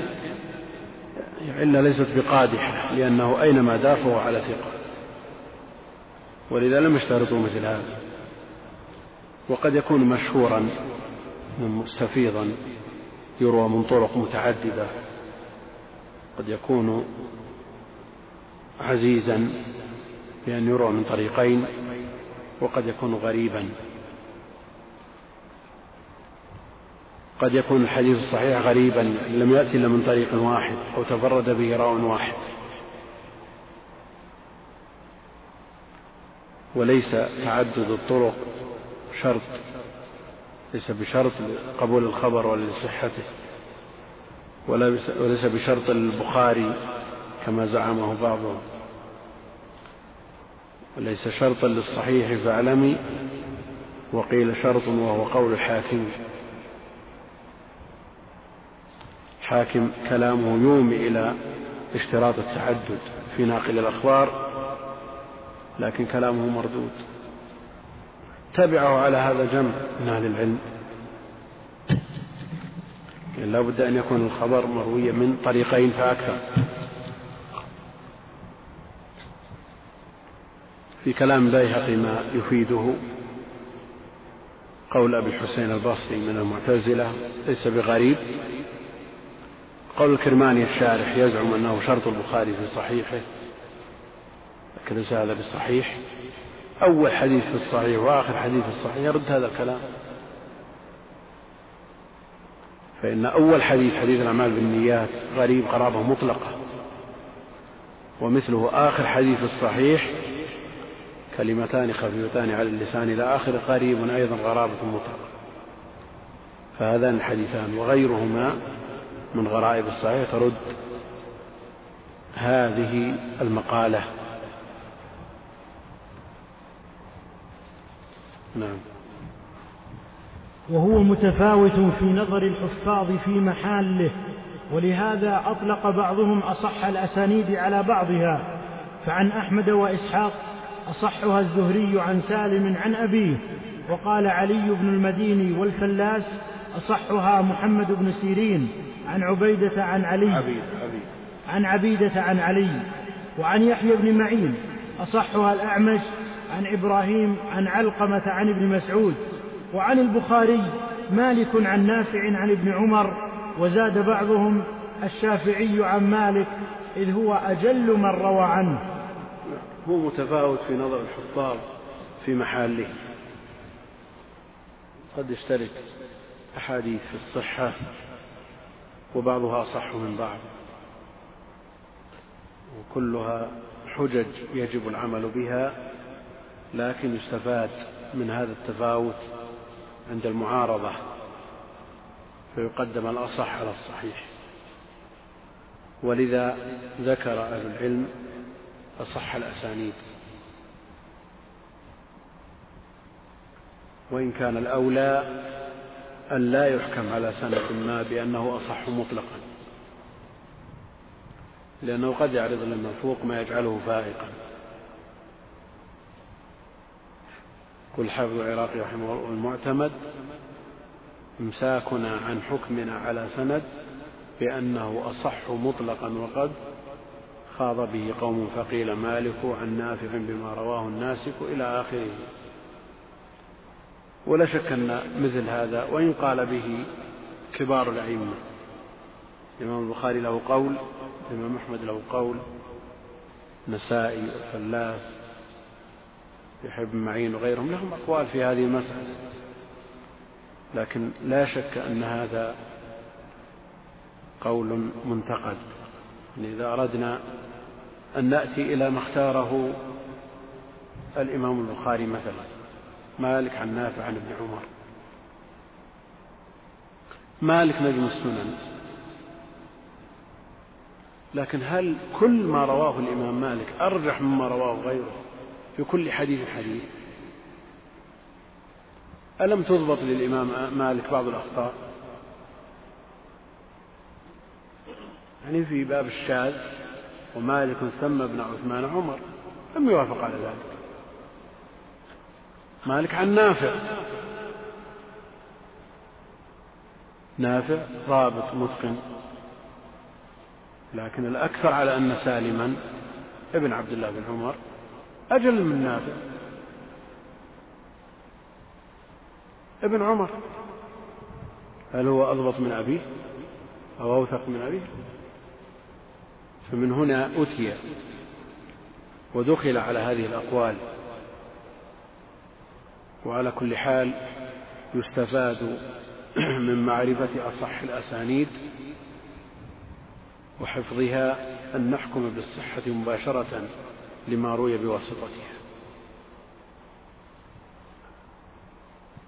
علة ليست بقادحة لأنه أينما دار فهو على ثقة. ولذا لم يشترطوا مثل هذا. وقد يكون مشهورا مستفيضا يروى من طرق متعددة. قد يكون عزيزا بأن يروى من طريقين وقد يكون غريبا. قد يكون الحديث الصحيح غريبا لم يأتي إلا من طريق واحد أو تفرد به راو واحد. وليس تعدد الطرق شرط ليس بشرط قبول الخبر ولا لصحته. وليس بشرط البخاري كما زعمه بعضهم. وليس شرطا للصحيح فاعلمي وقيل شرط وهو قول الحاكم. حاكم كلامه يومي إلى اشتراط التعدد في ناقل الأخبار لكن كلامه مردود. تبعه على هذا جمع من أهل العلم. لا بد أن يكون الخبر مرويا من طريقين فأكثر. في كلام البيهقي ما يفيده قول أبي الحسين البصري من المعتزلة ليس بغريب. قول الكرماني الشارح يزعم أنه شرط البخاري في صحيحه لكن ليس هذا بالصحيح أول حديث في الصحيح وآخر حديث في الصحيح يرد هذا الكلام. فإن أول حديث حديث الأعمال بالنيات غريب قرابة مطلقة ومثله آخر حديث الصحيح كلمتان خفيفتان على اللسان إلى آخر قريب أيضا غرابة مطلقة. فهذان الحديثان وغيرهما من غرائب الصحيح ترد هذه المقالة. نعم. وهو متفاوت في نظر الحفاظ في محاله ولهذا أطلق بعضهم أصح الأسانيد على بعضها. فعن أحمد وإسحاق أصحها الزهري عن سالم عن أبيه. وقال علي بن المديني والفلاس أصحها محمد بن سيرين عن عبيدة عن علي. عبيد عبيد. عن عبيدة عن علي. وعن يحيى بن معين أصحها الأعمش عن إبراهيم عن علقمة عن ابن مسعود. وعن البخاري مالك عن نافع عن ابن عمر وزاد بعضهم الشافعي عن مالك إذ هو أجل من روى عنه. هو متفاوت في نظر الحفاظ في محله. قد يشترك أحاديث في الصحة وبعضها أصح من بعض. وكلها حجج يجب العمل بها لكن يستفاد من هذا التفاوت عند المعارضة فيقدم الأصح على الصحيح. ولذا ذكر أهل العلم أصح الأسانيد. وإن كان الأولى أن لا يحكم على سند ما بأنه أصح مطلقا. لأنه قد يعرض للمنفوق ما يجعله فائقا. قل حافظ العراقي رحمه الله المعتمد إمساكنا عن حكمنا على سند بأنه أصح مطلقا وقد خاض به قوم فقيل مالك عن نافع بما رواه الناسك إلى آخره. ولا شك أن مثل هذا وإن قال به كبار الأئمة. الإمام البخاري له قول الإمام أحمد له قول نسائي والفلاس يحيى بن معين وغيرهم لهم أقوال في هذه المسألة. لكن لا شك أن هذا قول منتقد. يعني إذا أردنا أن نأتي إلى ما اختاره الإمام البخاري مثلا مالك عن نافع عن ابن عمر. مالك نجم السنن. لكن هل كل ما رواه الإمام مالك أرجح مما رواه غيره؟ في كل حديث حديث. ألم تضبط للإمام مالك بعض الأخطاء؟ يعني في باب الشاذ ومالك سمى ابن عثمان عمر لم يوافق على ذلك. مالك عن نافع. نافع رابط متقن. لكن الأكثر على أن سالما ابن عبد الله بن عمر. أجل من نافع. ابن عمر. هل هو أضبط من أبيه؟ أو أوثق من أبيه؟ فمن هنا أتي ودخل على هذه الأقوال. وعلى كل حال يستفاد من معرفة أصح الأسانيد وحفظها أن نحكم بالصحة مباشرة. لما روي بواسطتها.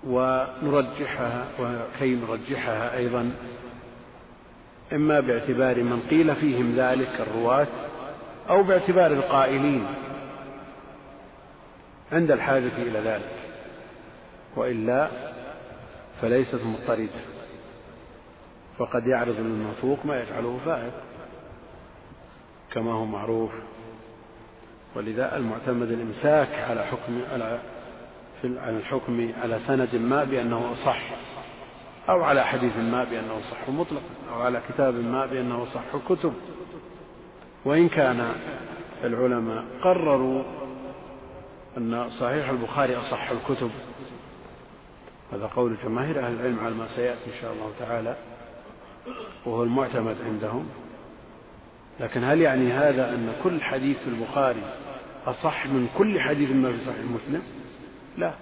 ونرجحها وكي نرجحها أيضا إما باعتبار من قيل فيهم ذلك الرواة أو باعتبار القائلين عند الحاجة إلى ذلك. وإلا فليست مضطردة. وقد يعرض للمنطوق ما يجعله فائق كما هو معروف ولذا المعتمد الإمساك على حكم على عن الحكم على سند ما بأنه أصح أو على حديث ما بأنه صح مطلقا أو على كتاب ما بأنه صح كتب. وإن كان العلماء قرروا أن صحيح البخاري أصح الكتب هذا قول جماهير أهل العلم على ما سيأتي إن شاء الله تعالى وهو المعتمد عندهم. لكن هل يعني هذا أن كل حديث في البخاري أصح من كل حديث ما في صحيح مسلم؟ لا.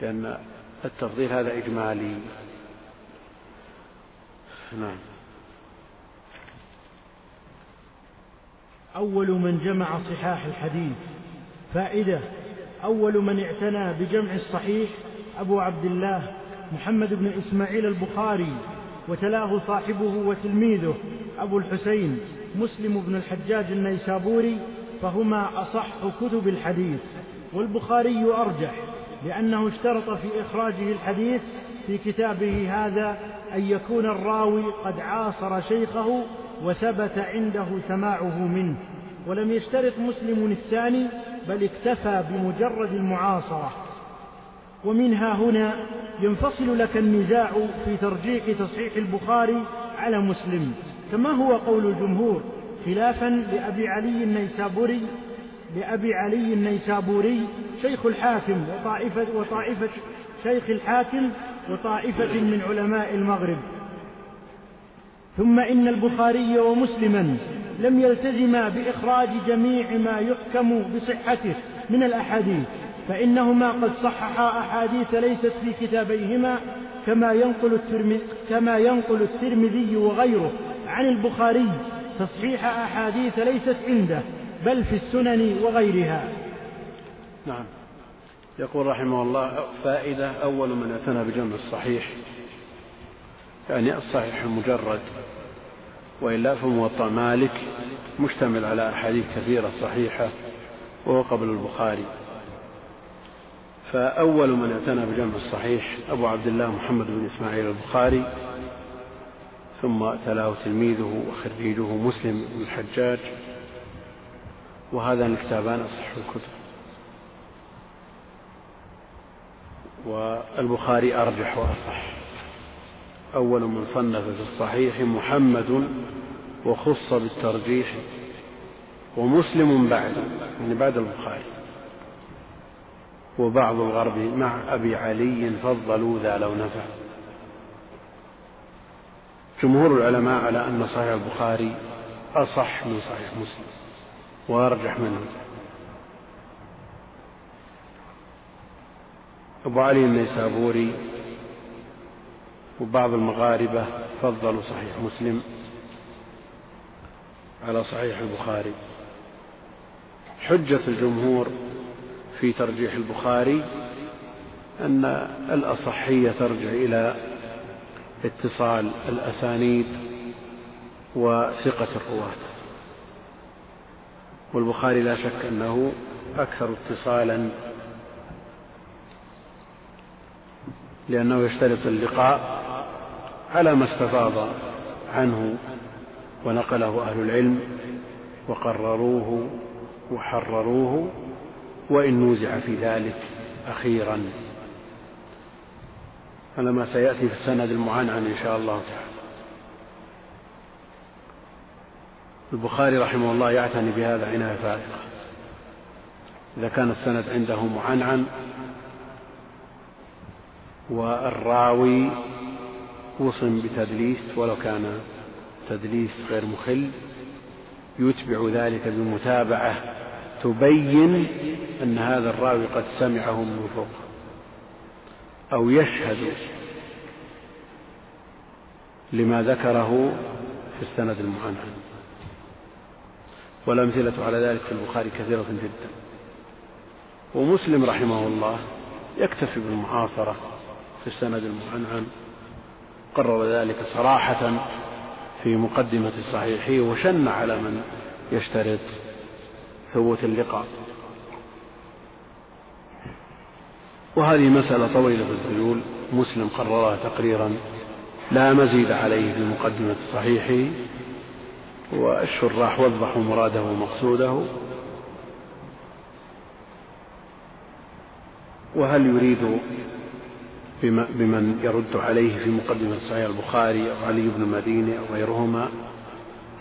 لأن التفضيل هذا إجمالي. نعم. أول من جمع صحاح الحديث. فائدة. أول من اعتنى بجمع الصحيح أبو عبد الله محمد بن إسماعيل البخاري. وتلاه صاحبه وتلميذه أبو الحسين مسلم بن الحجاج النيسابوري فهما أصح كتب الحديث والبخاري أرجح لأنه اشترط في إخراجه الحديث في كتابه هذا أن يكون الراوي قد عاصر شيخه وثبت عنده سماعه منه ولم يشترط مسلم الثاني بل اكتفى بمجرد المعاصرة. ومنها هنا ينفصل لك النزاع في ترجيح تصحيح البخاري على مسلم. كما هو قول الجمهور خلافا لأبي علي النيسابوري لأبي علي النيسابوري شيخ الحاكم وطائفة, وطائفة شيخ الحاكم وطائفة من علماء المغرب. ثم إن البخاري ومسلما لم يلتزما بإخراج جميع ما يحكم بصحته من الأحاديث. فإنهما قد صححا أحاديث ليست في كتابيهما كما ينقل الترمذي كما ينقل الترمذي وغيره عن البخاري تصحيح أحاديث ليست عنده بل في السنن وغيرها. نعم. يقول رحمه الله فائدة أول من اعتنى بجمع الصحيح يعني الصحيح المجرد وإلا فموطأ مالك مشتمل على أحاديث كثيرة صحيحة وهو قبل البخاري فأول من اعتنى بجمع الصحيح أبو عبد الله محمد بن إسماعيل البخاري ثم تلاه تلميذه وخريجه مسلم بن الحجاج وهذان الكتابان أصح الكتب. والبخاري أرجح وأصح. أول من صنف في الصحيح محمد وخص بالترجيح ومسلم بعد يعني بعد البخاري. وبعض الغرب مع أبي علي فضلوا ذا لو نفع. جمهور العلماء على أن صحيح البخاري أصح من صحيح مسلم وأرجح منه. أبو علي النيسابوري وبعض المغاربة فضلوا صحيح مسلم على صحيح البخاري. حجة الجمهور في ترجيح البخاري أن الأصحية ترجع إلى اتصال الأسانيد وثقة الرواة. والبخاري لا شك أنه أكثر اتصالا لأنه يشترط اللقاء على ما استفاض عنه ونقله أهل العلم وقرروه وحرروه وإن نوزع في ذلك أخيرا. على ما سيأتي في السند المعنعن إن شاء الله تعالى. البخاري رحمه الله يعتني بهذا عناية فائقة. إذا كان السند عنده معنعن والراوي وصم بتدليس ولو كان تدليس غير مخل يتبع ذلك بمتابعة تبين أن هذا الراوي قد سمعه من فوق أو يشهد لما ذكره في السند المعنعن والأمثلة على ذلك في البخاري كثيرة جدا. ومسلم رحمه الله يكتفي بالمعاصرة في السند المعنعن قرر ذلك صراحة في مقدمة صحيحه وشن على من يشترط ثبوت اللقاء. وهذه مسألة طويلة الذيول مسلم قررها تقريرا. لا مزيد عليه في مقدمة صحيحه والشراح وضحوا مراده ومقصوده. وهل يريد بمن يرد عليه في مقدمة صحيح البخاري أو علي بن المديني أو غيرهما؟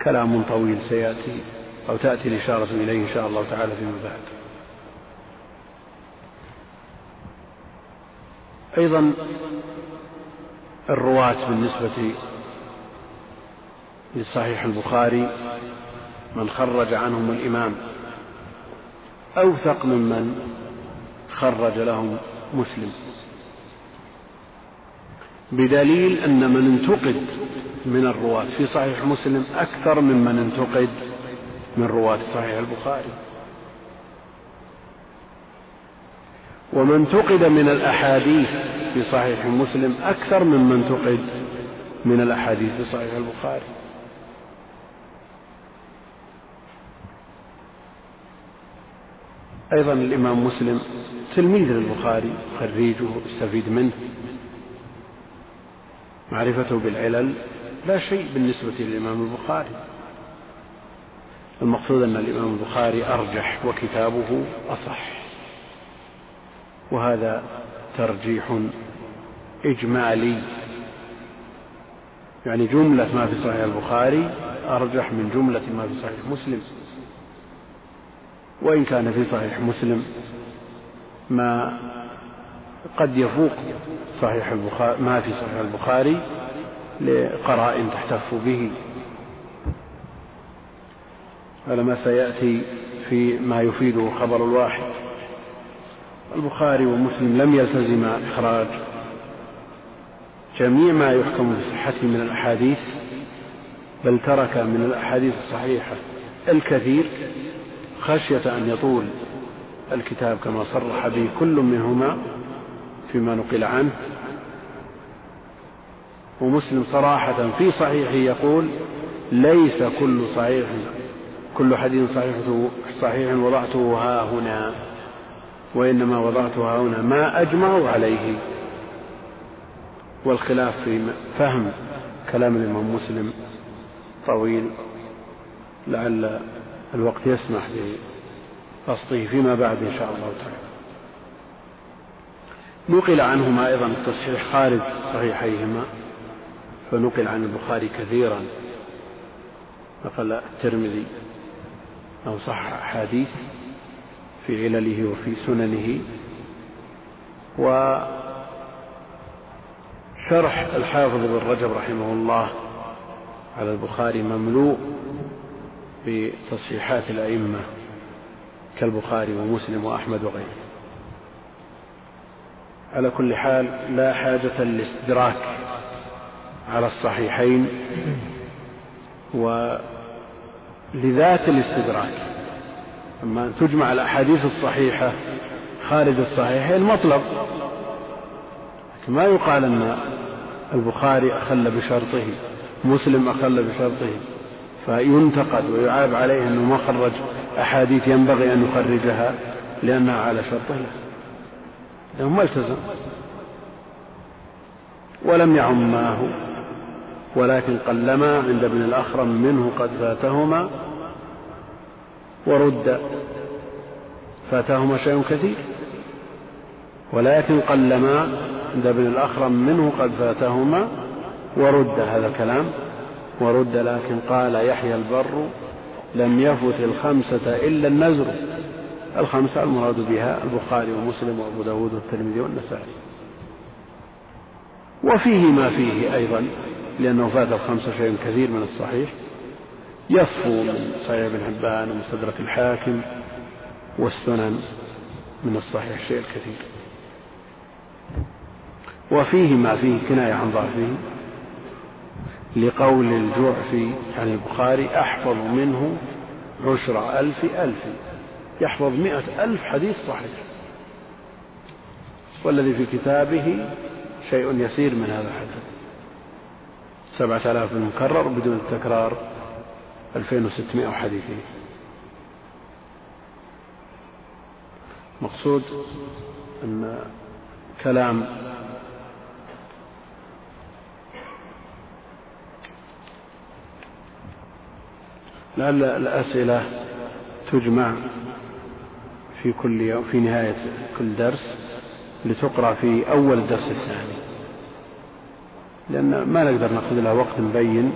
كلام طويل سيأتي. أو تأتي الإشارة إليه إن شاء الله تعالى فيما بعد. أيضا الرواة بالنسبة لصحيح البخاري من خرج عنهم الإمام أوثق ممن خرج لهم مسلم. بدليل أن من انتقد من الرواة في صحيح مسلم أكثر ممن انتقد من رواة صحيح البخاري. ومن انتقد من الأحاديث في صحيح مسلم أكثر ممن انتقد من الأحاديث في صحيح البخاري. أيضا الإمام مسلم تلميذ للبخاري خريجه يستفيد منه. معرفته بالعلل لا شيء بالنسبة للإمام البخاري. المقصود أن الإمام البخاري أرجح وكتابه أصح. وهذا ترجيح إجمالي. يعني جملة ما في صحيح البخاري أرجح من جملة ما في صحيح مسلم. وإن كان في صحيح مسلم ما قد يفوق صحيح البخاري ما في صحيح البخاري لقرائن تحتف به. هذا ما سيأتي في ما يفيده خبر الواحد. البخاري ومسلم لم يلتزما إخراج جميع ما يحكم بصحته من الأحاديث بل ترك من الأحاديث الصحيحة الكثير خشية أن يطول الكتاب كما صرح به كل منهما فيما نقل عنه. ومسلم صراحة في صحيحه يقول ليس كل صحيح كل حديث صحيح صحيح وضعته ها هنا وإنما وضعته ها هنا. ما أجمعوا عليه والخلاف في فهم كلام الإمام مسلم طويل لعل الوقت يسمح بقصده فيما بعد إن شاء الله تعالى. نقل عنهما أيضا التصحيح خارج صحيحيهما فنقل عن البخاري كثيرا. نقل الترمذي. أو صح أحاديث في علله وفي سننه. وشرح الحافظ بن رجب رحمه الله على البخاري مملوء بتصحيحات الأئمة كالبخاري ومسلم وأحمد وغيره. على كل حال لا حاجة للإستدراك على الصحيحين. ولذات الاستدراك. أما أن تجمع الأحاديث الصحيحة خارج الصحيحين مطلب لكن ما يقال أن البخاري أخل بشرطه مسلم أخل بشرطه فينتقد ويعاب عليه أنه ما خرج أحاديث ينبغي أن يخرجها لأنها على شرطه. لأنه ما التزم ولم يعم معه. ولكن قلما عند ابن الأخرم منه قد فاتهما ورد فاتهما شيء كثير. ولكن قلما عند ابن الأخرم منه قد فاتهما ورد هذا الكلام. ورد لكن قال يحيى البر لم يفت الخمسة إلا النزر الخمسة المراد بها البخاري ومسلم وأبو داود والترمذي والنسائي. وفيه ما فيه أيضا لأنه فات الخمسة شيء كثير من الصحيح. يصفو من صحيح ابن حبان ومستدرك الحاكم والسنن من الصحيح شيء الكثير وفيه ما فيه كناية عن ضعفه لقول الجعفي عن البخاري أحفظ منه عشر ألف ألف. يحفظ مئة ألف حديث صحيح. والذي في كتابه شيء يسير من هذا الحديث. سبعة آلاف المكرر بدون التكرار ألفين وستمائة حديث مقصود أن كلام لعل الأسئلة تجمع في كل في نهاية كل درس لتقرأ في أول الدرس الثاني. لأن ما نقدر نأخذ لها وقت مبين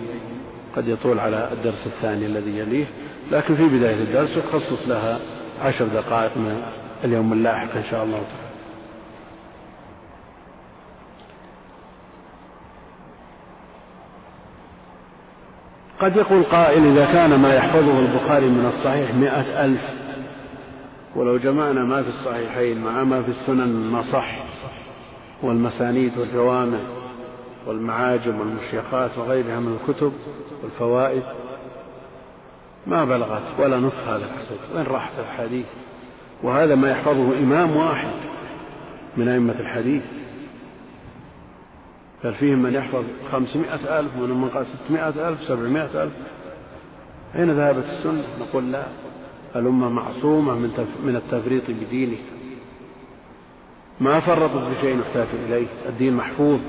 قد يطول على الدرس الثاني الذي يليه لكن في بداية الدرس يخصص لها عشر دقائق من اليوم اللاحق إن شاء الله تعالى. قد يقول قائل إذا كان ما يحفظه البخاري من الصحيح مئة ألف ولو جمعنا ما في الصحيحين مع ما في السنن ما صح والمسانيد والجوامع والمعاجم والمشيخات وغيرها من الكتب والفوائد. ما بلغت ولا نصف هذا الحديث وين راحت الحديث. وهذا ما يحفظه إمام واحد من أئمة الحديث. بل فيهم من يحفظ خمسمائة ألف ومن من قال ستمائة ألف سبعمائة ألف. أين ذهبت السنة؟ نقول لا. الأمة معصومة من من التفريط بدينه. ما فرطت بشيء يحتاج إليه. الدين محفوظ.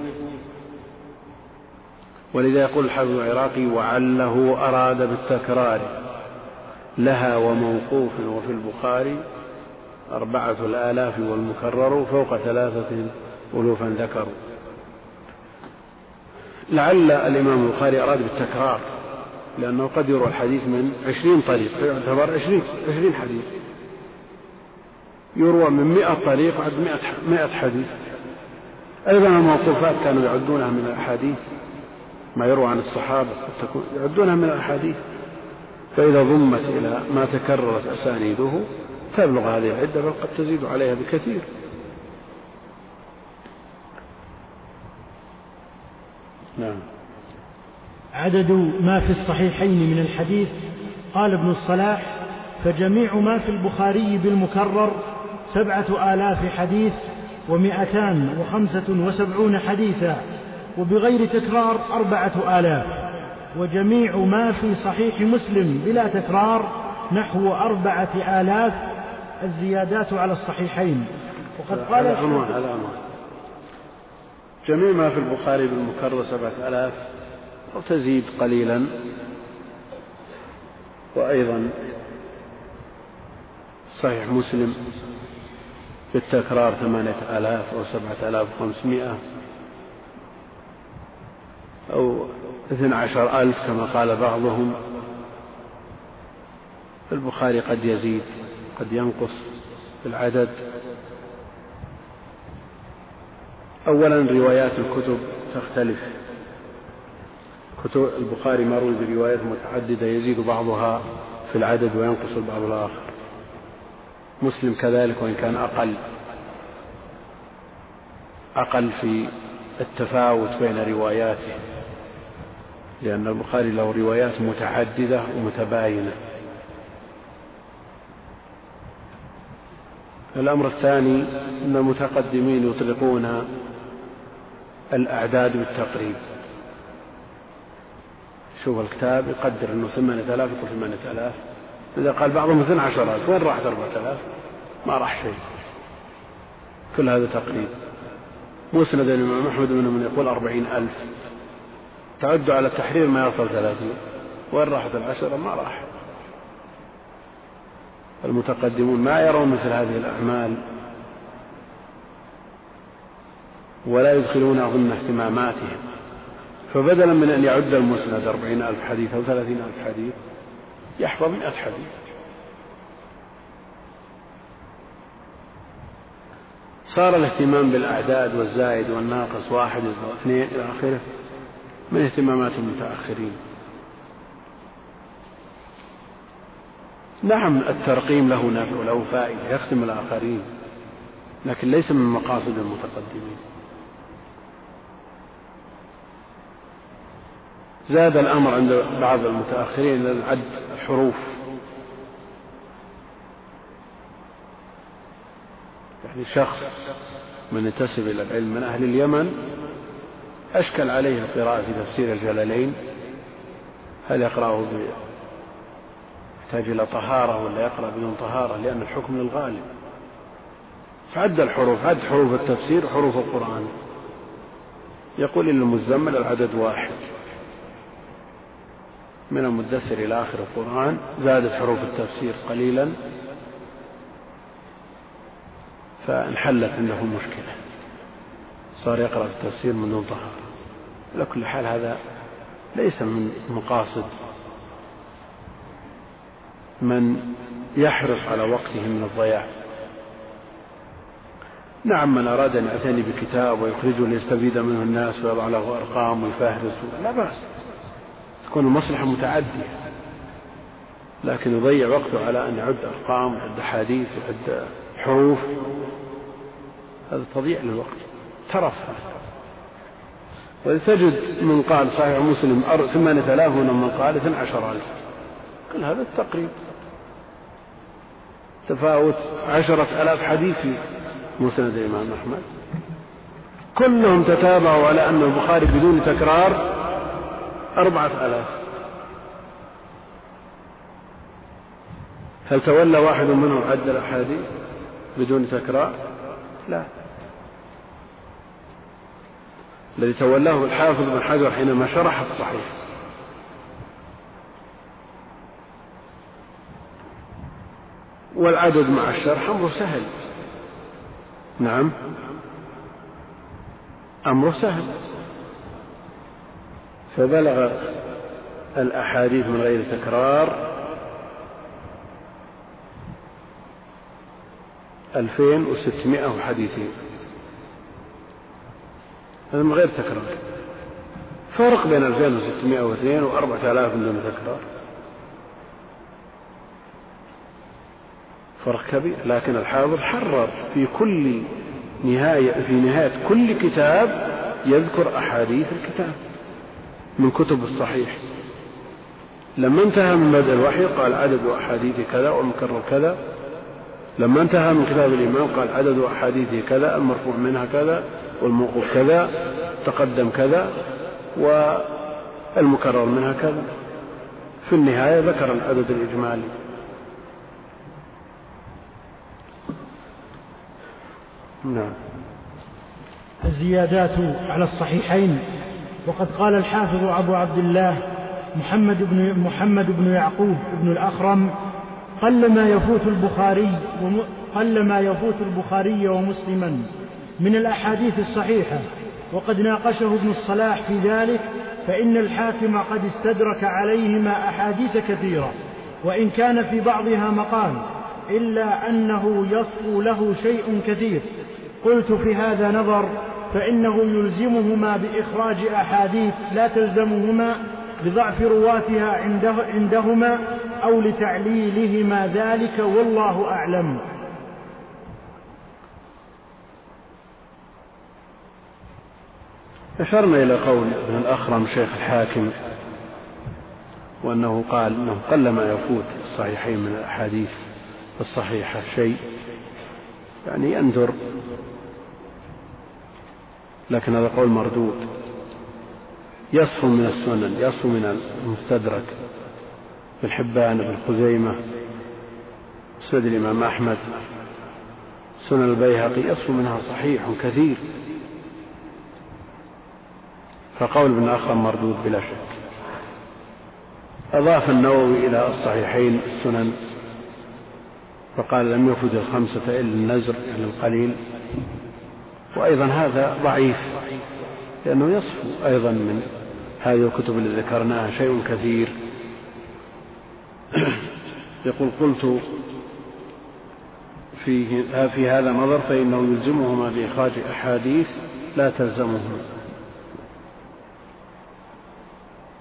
ولذا يقول الحافظ العراقي وعله أراد بالتكرار. لها وموقوف وفي البخاري أربعة الآلاف والمكرر فوق ثلاثة ألوفا ذكروا. لعل الإمام البخاري أراد بالتكرار لأنه قد يروى الحديث من عشرين طريق فيعتبر عشرين, عشرين حديث. يروى من مئة طريق مئة, مئة حديث. أيضا الموقوفات كانوا يعدونها من الأحاديث. ما يروى عن الصحابة يعدونها من الأحاديث. فإذا ضمت إلى ما تكررت أسانيده تبلغ هذه العدة بل قد تزيد عليها بكثير. نعم. عدد ما في الصحيحين من الحديث قال ابن الصلاح فجميع ما في البخاري بالمكرر سبعة آلاف حديث ومائتان وخمسة وسبعون حديثا. وبغير تكرار أربعة آلاف. وجميع ما في صحيح مسلم بلا تكرار نحو أربعة آلاف الزيادات على الصحيحين. وقد قال هذا عنوان هذا عنوان جميع ما في البخاري بالمكرر سبعة آلاف أو تزيد قليلا. وأيضا صحيح مسلم بالتكرار ثمانية آلاف أو سبعة آلاف وخمسمائة. أو اثنى عشر ألف كما قال بعضهم. البخاري قد يزيد قد ينقص في العدد. أولا روايات الكتب تختلف. كتب البخاري مروي بروايات متعددة يزيد بعضها في العدد وينقص البعض الآخر. مسلم كذلك وإن كان أقل. أقل في التفاوت بين رواياته. لأن البخاري له روايات متعددة ومتباينة. الأمر الثاني أن المتقدمين يطلقون الأعداد بالتقريب. شوف الكتاب يقدر أنه ثمانية آلاف يقول ثمانية آلاف. إذا قال بعضهم اثنى عشر ألف وين راحت أربعة آلاف؟ ما راح شيء. كل هذا تقريب. مسند الإمام أحمد بن من يقول أربعين ألف. تعدوا على التحرير ما يصل ثلاثين. وين راحت العشرة؟ ما راح. المتقدمون ما يرون مثل هذه الأعمال. ولا يدخلون ضمن اهتماماتهم. فبدلا من أن يعد المسند أربعين ألف حديث أو ثلاثين ألف حديث يحفظ مئة حديث. صار الاهتمام بالأعداد والزائد والناقص واحد واثنين إلى آخره. من اهتمامات المتأخرين؟ نعم الترقيم له نفع وله فائدة يخدم الآخرين لكن ليس من مقاصد المتقدمين. زاد الأمر عند بعض المتأخرين إلى عد الحروف. يعني شخص من ينتسب إلى العلم من أهل اليمن أشكل عليه القراءة في تفسير الجلالين. هل يقرأه يحتاج إلى طهارة ولا يقرأ بدون طهارة؟ لأن الحكم للغالب. فعد الحروف عد حروف التفسير وحروف القرآن. يقول إن المزمل العدد واحد. من المدثر إلى آخر القرآن. زادت حروف التفسير قليلا. فانحلت عنده المشكلة صار يقرأ التفسير من دون طهارة. على كل حال هذا ليس من مقاصد من يحرص على وقته من الضياع. نعم من أراد أن يعتني بكتاب ويخرجه ليستفيد منه الناس ويضع له أرقام ويفهرس لا بأس. تكون المصلحة متعدية. لكن يضيع وقته على أن يعد أرقام ويعد أحاديث ويعد حروف. هذا تضييع للوقت. ترف. وتجد من قال صحيح مسلم ثمانية آلاف من قال اثنى عشر ألف. كل هذا التقريب. تفاوت عشرة آلاف حديث في مسند الإمام أحمد. كلهم تتابعوا على أن البخاري بدون تكرار أربعة آلاف. هل تولى واحد منهم عد الأحاديث بدون تكرار؟ لا. الذي تولاه الحافظ بن حجر حينما شرح الصحيح. والعدد مع الشرح أمره سهل. نعم. أمره سهل. فبلغ الأحاديث من غير تكرار ألفين وستمائة حديثين. هذا من غير تكرار. فرق بين 2602 و 4000 من دون تكرار. فرق كبير لكن الحافظ حرر في كل نهاية في نهاية كل كتاب يذكر أحاديث الكتاب من كتب الصحيح. لما انتهى من بدء الوحي قال عدد أحاديث كذا والمكرر كذا. لما انتهى من كتاب الإمام قال عدد أحاديثه كذا المرفوع منها كذا. والموقوف كذا تقدم كذا والمكرر منها كذا. في النهاية ذكر العدد الإجمالي. نعم. الزيادات على الصحيحين. وقد قال الحافظ أبو عبد الله محمد بن محمد بن يعقوب بن الأخرم قلما يفوت البخاري قلما يفوت البخاري ومسلما. من الأحاديث الصحيحة وقد ناقشه ابن الصلاح في ذلك فإن الحاكم قد استدرك عليهما أحاديث كثيرة وإن كان في بعضها مقال إلا أنه يصفو له شيء كثير. قلت في هذا نظر فإنه يلزمهما بإخراج أحاديث لا تلزمهما لضعف رواتها عنده عندهما أو لتعليلهما ذلك والله أعلم. أشرنا إلى قول ابن الأخرم شيخ الحاكم وأنه قال أنه قلما يفوت الصحيحين من الأحاديث الصحيحة شيء يعني يندر لكن هذا قول مردود. يصفو من السنن يصفو من المستدرك بن حبان بن خزيمة سند الإمام أحمد سنن البيهقي يصفو منها صحيح كثير. فقول ابن أخرم مردود بلا شك. أضاف النووي إلى الصحيحين السنن فقال لم يفد الخمسة إلا النزر يعني القليل. وأيضا هذا ضعيف لأنه يصفو أيضا من هذه الكتب اللي ذكرناها شيء كثير. يقول قلت فيه في هذا نظر فإنه يلزمهما بإخراج أحاديث لا تلزمهما.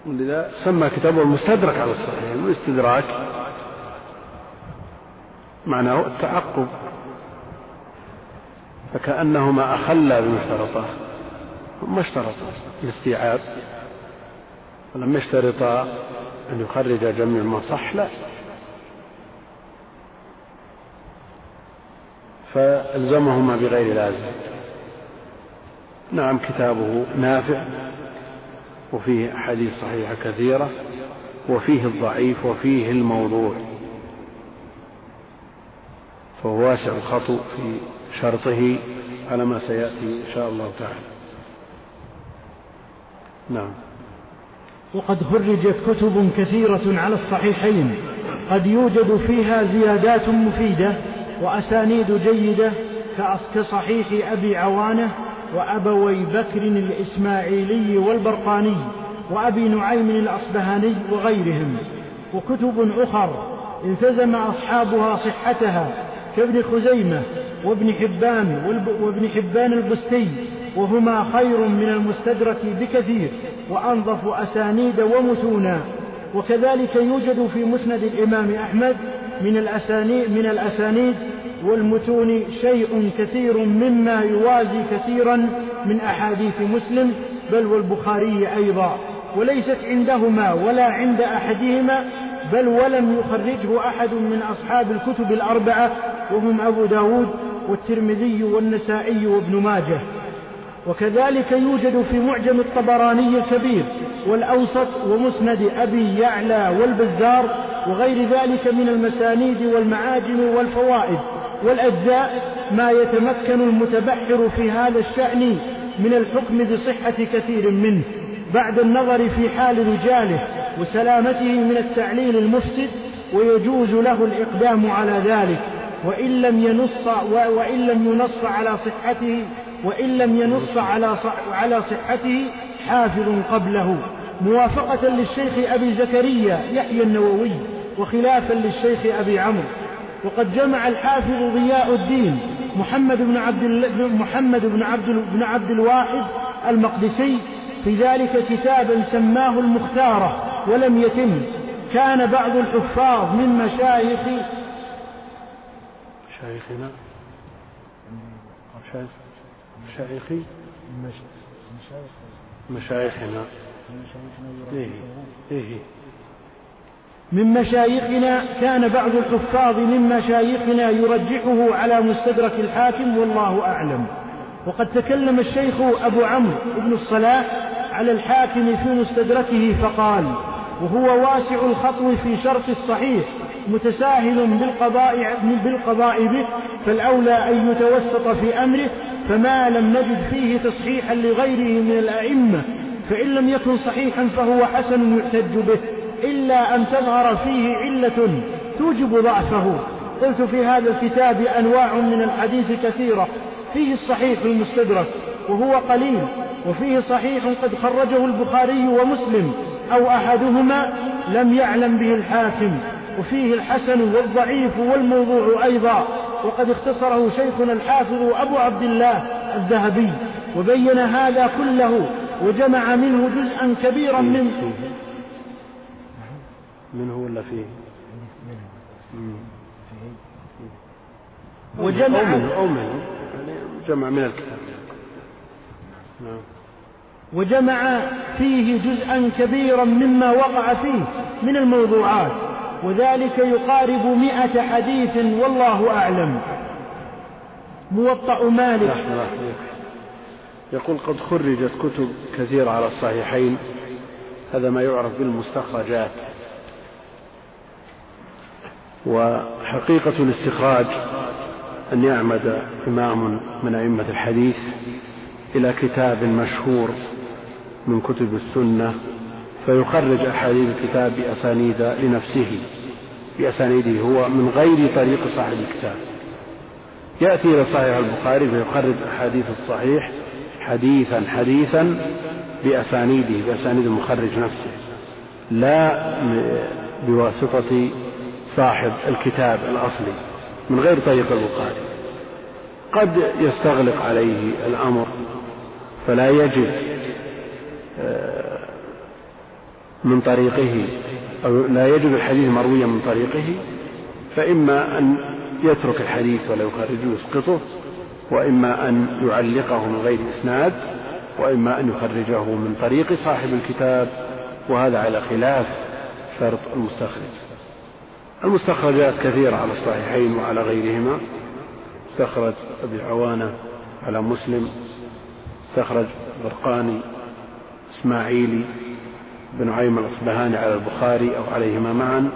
ولذا سمى كتابه المستدرك على الصحيح الاستدراك معناه التعقب. فكأنهما أخلا بما اشترطا ما اشترطا الاستيعاب ولم يشترطا أن يخرج جميع ما صح لا. فألزمهما بغير لازم. نعم كتابه نافع. وفيه أحاديث صحيحة كثيرة وفيه الضعيف وفيه الموضوع. فهو واسع الخطو في شرطه على ما سيأتي إن شاء الله تعالى. نعم. وقد خرجت كتب كثيرة على الصحيحين. قد يوجد فيها زيادات مفيدة وأسانيد جيدة كصحيح أبي عوانة وأبوي بكر الإسماعيلي والبرقاني وأبي نعيم الأصبهاني وغيرهم. وكتب أخر التزم أصحابها صحتها كابن خزيمة وابن حبان وابن حبان البستي وهما خير من المستدرك بكثير وأنظف أسانيد ومتونا. وكذلك يوجد في مسند الإمام أحمد من الأسانيد, من الأسانيد والمتون شيء كثير مما يوازي كثيرا من أحاديث مسلم بل والبخاري أيضا. وليست عندهما ولا عند أحدهما بل ولم يخرجه أحد من أصحاب الكتب الأربعة وهم أبو داود والترمذي والنسائي وابن ماجه. وكذلك يوجد في معجم الطبراني الكبير والأوسط ومسند أبي يعلى والبزار وغير ذلك من المسانيد والمعاجم والفوائد. والأجزاء ما يتمكن المتبحر في هذا الشأن من الحكم بصحة كثير منه بعد النظر في حال رجاله وسلامته من التعليل المفسد ويجوز له الإقدام على ذلك. وإن لم ينص وإن لم ينص على صحته وإن لم ينص على على صحته حافظ قبله. موافقة للشيخ أبي زكريا يحيى النووي وخلافا للشيخ أبي عمرو. وقد جمع الحافظ ضياء الدين محمد بن عبد محمد بن عبد بن عبد الواحد المقدسي في ذلك كتابا سماه المختارة ولم يتم. كان بعض الحفاظ من مشايخ مشايخنا. مشايخي مشايخنا. إيه إيه. من مشايخنا كان بعض الحفاظ من مشايخنا يرجحه على مستدرك الحاكم والله أعلم. وقد تكلم الشيخ أبو عمرو بن الصلاح على الحاكم في مستدركه فقال وهو واسع الخطو في شرط الصحيح متساهل بالقضاء, بالقضاء به فالأولى أن يتوسط في أمره فما لم نجد فيه تصحيحا لغيره من الأئمة فإن لم يكن صحيحا فهو حسن يحتج به. إلا أن تظهر فيه علة توجب ضعفه. قلت في هذا الكتاب أنواع من الحديث كثيرة. فيه الصحيح المستدرك وهو قليل. وفيه صحيح قد خرجه البخاري ومسلم أو أحدهما لم يعلم به الحاكم. وفيه الحسن والضعيف والموضوع أيضا. وقد اختصره شيخنا الحافظ أبو عبد الله الذهبي. وبين هذا كله وجمع منه جزءا كبيرا من منه ولا فيه؟ وجمع أو منه, أو منه. يعني جمع من الكتاب. نعم. وجمع فيه جزءا كبيرا مما وقع فيه من الموضوعات وذلك يقارب مئة حديث والله أعلم. موطأ مالك. يقول قد خرجت كتب كثيرة على الصحيحين. هذا ما يعرف بالمستخرجات. وحقيقة الاستخراج أن يعمد إمام من أئمة الحديث إلى كتاب مشهور من كتب السنة فيخرج أحاديث الكتاب بأسانيد لنفسه بأسانيده هو من غير طريق صاحب الكتاب. يأتي إلى صحيح البخاري فيخرج أحاديث الصحيح حديثا حديثا بأسانيده بأسانيد المخرج نفسه لا بواسطة صاحب الكتاب الأصلي من غير طريق البخاري. قد يستغلق عليه الأمر فلا يجد آه، من طريقه أو لا يجد الحديث مرويا من طريقه فإما أن يترك الحديث ولا يخرجه يسقطه وإما أن يعلقه من غير إسناد وإما أن يخرجه من طريق صاحب الكتاب وهذا على خلاف شرط المستخرج. المستخرجات كثيرة على الصحيحين وعلى غيرهما. استخرج أبي عوانة على مسلم. استخرج برقاني إسماعيلي بن عيم الأصبهاني على البخاري أو عليهما معا.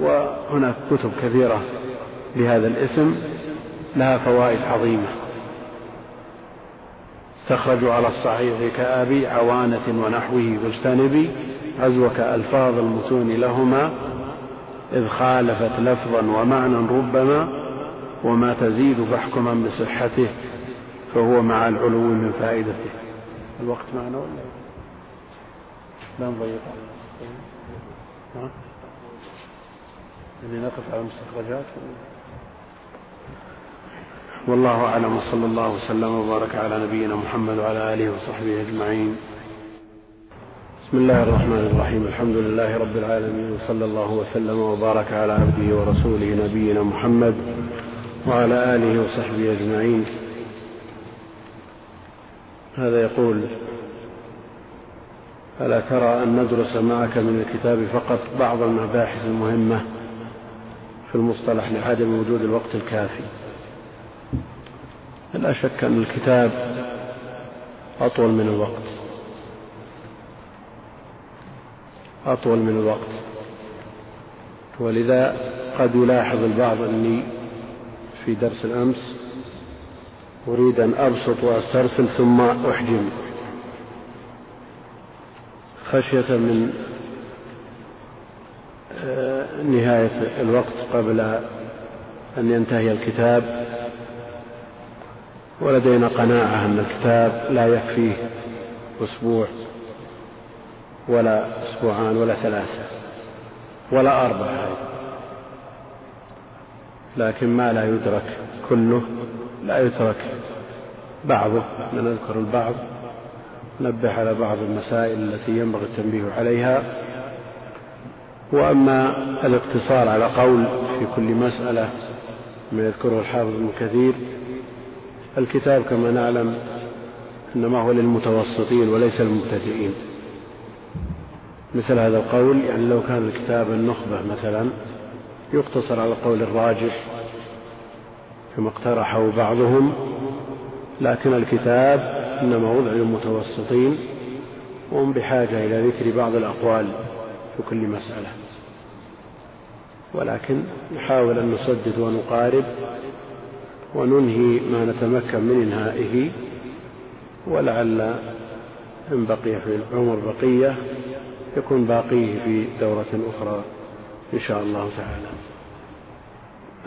وهناك كتب كثيرة بهذا الاسم لها فوائد عظيمة. استخرجوا على الصحيح كأبي عوانة ونحوه واجتنبي عزوك ألفاظ المتون لهما. إذ خالفت لفظا ومعنى ربما وما تزيد فاحكما بصحته فهو مع العلو من فائدته. الوقت معنا ولا؟ لا نضيق. ها؟ اللي نقف على المستخرجات. والله أعلم وصلى الله وسلم وبارك على نبينا محمد وعلى آله وصحبه أجمعين. بسم الله الرحمن الرحيم. الحمد لله رب العالمين وصلى الله وسلم وبارك على عبده ورسوله نبينا محمد وعلى آله وصحبه أجمعين. هذا يقول ألا ترى أن ندرس معك من الكتاب فقط بعض المباحث المهمة في المصطلح لعدم وجود الوقت الكافي؟ لا شك أن الكتاب أطول من الوقت. أطول من الوقت. ولذا قد يلاحظ البعض أني في درس الأمس أريد أن أبسط وأسترسل ثم أحجم. خشية من آه، نهاية الوقت قبل أن ينتهي الكتاب. ولدينا قناعة أن الكتاب لا يكفيه أسبوع. ولا أسبوعان ولا ثلاثة ولا أربعة لكن ما لا يدرك كله لا يترك بعضه نذكر البعض نبه على بعض المسائل التي ينبغي التنبيه عليها. وأما الاقتصار على قول في كل مسألة ما يذكره الحافظ ابن كثير الكتاب كما نعلم إنما هو للمتوسطين وليس للمبتدئين. مثل هذا القول يعني لو كان الكتاب النخبة مثلا يقتصر على القول الراجح كما اقترحه بعضهم لكن الكتاب إنما وضع للمتوسطين وهم بحاجة إلى ذكر بعض الأقوال في كل مسألة. ولكن نحاول أن نسدد ونقارب وننهي ما نتمكن من إنهائه ولعل إن بقي في العمر بقية يكون باقيه في دورة أخرى إن شاء الله تعالى.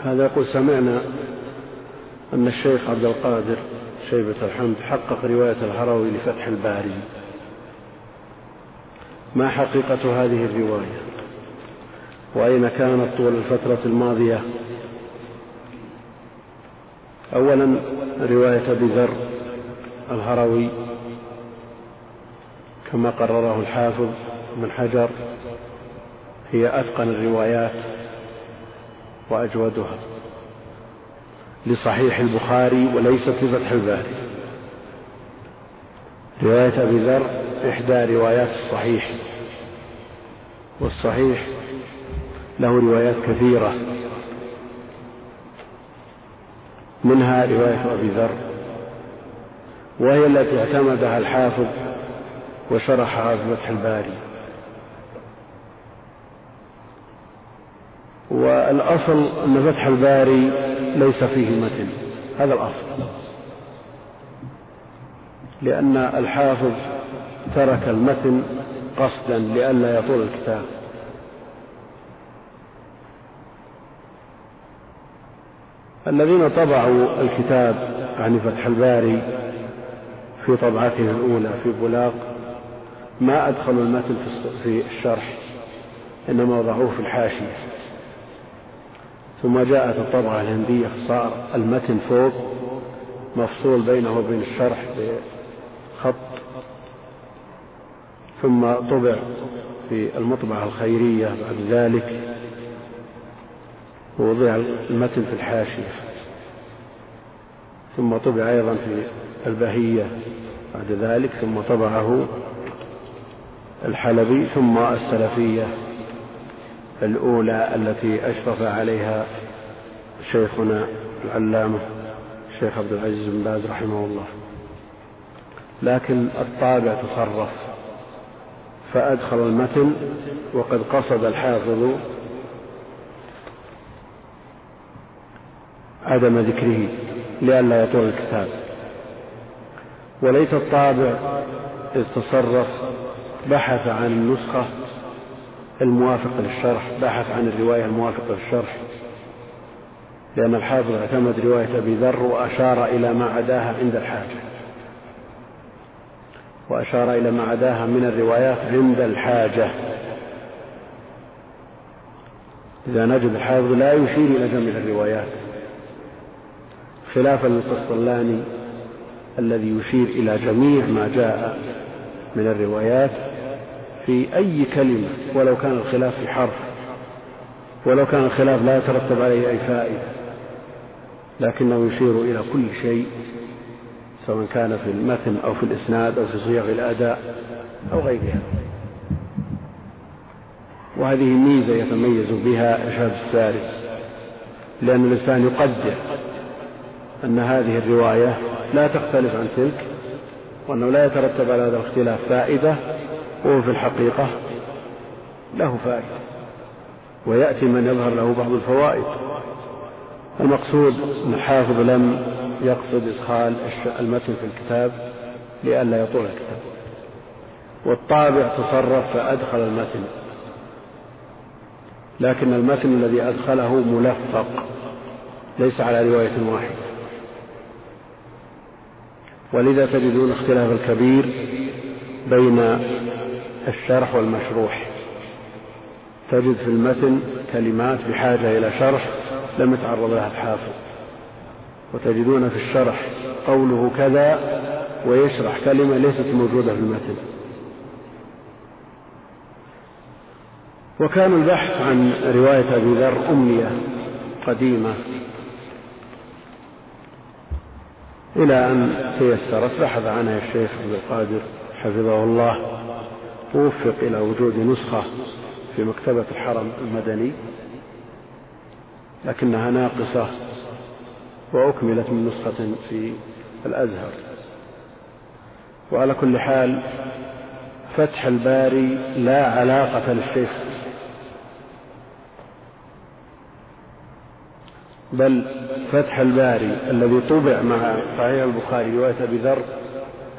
هذا يقول سمعنا أن الشيخ عبد القادر شيبة الحمد حقق رواية الهروي لفتح الباري. ما حقيقة هذه الرواية؟ وأين كانت طول الفترة الماضية؟ أولا رواية أبي ذر الهروي كما قرره الحافظ بن حجر هي أتقن الروايات وأجودها لصحيح البخاري وليست لفتح الباري. رواية أبي ذر إحدى روايات الصحيح والصحيح له روايات كثيرة. منها رواية أبي ذر وهي التي اعتمدها الحافظ وشرحها في فتح الباري. والأصل أن فتح الباري ليس فيه متن. هذا الأصل. لأن الحافظ ترك المتن قصدا لئلا يطول الكتاب. الذين طبعوا الكتاب عن فتح الباري في طبعته الأولى في بلاق ما أدخلوا المتن في الشرح إنما وضعوه في الحاشية. ثم جاءت الطبعة الهندية صار المتن فوق مفصول بينه وبين الشرح بخط. ثم طبع في المطبعة الخيرية بعد ذلك. ووضع المتن في الحاشية. ثم طبع أيضا في البهية بعد ذلك. ثم طبعه الحلبي. ثم السلفية. الأولى التي أشرف عليها شيخنا العلامة الشيخ عبد العزيز بن باز رحمه الله. لكن الطابع تصرف. فأدخل المتن وقد قصد الحافظ عدم ذكره لئلا يطول الكتاب. وليس الطابع إذ تصرف بحث عن النسخة الموافق للشرح بحث عن الرواية الموافقة للشرح. لأن الحافظ اعتمد رواية أبي ذر وأشار إلى ما عداها عند الحاجة وأشار إلى ما عداها من الروايات عند الحاجة. إذا نجد الحافظ لا يشير إلى جميع الروايات. خلافا للقسطلاني الذي يشير إلى جميع ما جاء من الروايات في أي كلمة ولو كان الخلاف في حرف ولو كان الخلاف لا يترتب عليه أي فائدة لكنه يشير إلى كل شيء سواء كان في المتن أو في الإسناد أو في صيغ الأداء أو غيرها. وهذه ميزة يتميز بها إرشاد الساري لأن الإنسان يقدر أن هذه الرواية لا تختلف عن تلك وأنه لا يترتب على هذا الاختلاف فائدة وهو في الحقيقة له فائدة ويأتي من يظهر له بعض الفوائد. المقصود أن الحافظ لم يقصد إدخال المتن في الكتاب لئلا يطول الكتاب. والطابع تصرف فأدخل المتن لكن المتن الذي أدخله ملفق ليس على رواية واحدة. ولذا تجدون اختلاف الكبير بين الشرح والمشروح. تجد في المتن كلمات بحاجة إلى شرح لم يتعرض لها الحافظ. وتجدون في الشرح قوله كذا ويشرح كلمة ليست موجودة في المتن. وكان البحث عن رواية أبي ذر أمنية قديمة إلى أن تيسرت. بحث عنها الشيخ عبد القادر حفظه الله. ووفق إلى وجود نسخة في مكتبة الحرم المدني لكنها ناقصة وأكملت من نسخة في الأزهر. وعلى كل حال فتح الباري لا علاقة للشيخ بل فتح الباري الذي طبع مع صحيح البخاري رواية أبي ذر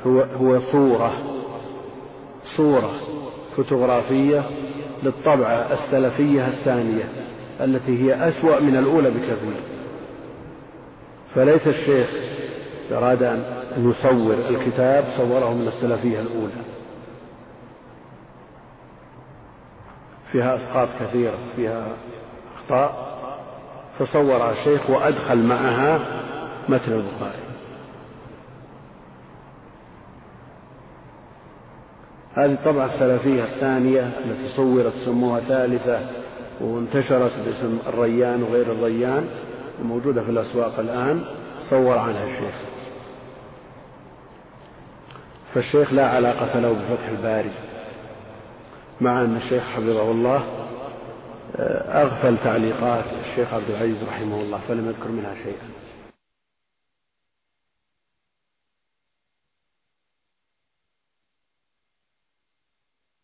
هو هو صورة صورة فوتوغرافية للطبعة السلفية الثانية التي هي أسوأ من الأولى بكثير. فليس الشيخ أراد أن يصور الكتاب صوره من السلفية الأولى. فيها أسقاط كثيرة فيها أخطاء. فصورها الشيخ وأدخل معها متن البخاري. هذه الطبعة السلفية الثانية التي صورت سموها ثالثة وانتشرت باسم الريان وغير الريان وموجودة في الأسواق الآن صور عنها الشيخ. فالشيخ لا علاقة له بفتح الباري مع أن الشيخ حفظه الله آه، أغفل تعليقات الشيخ عبد العزيز رحمه الله فلم يذكر منها شيئا.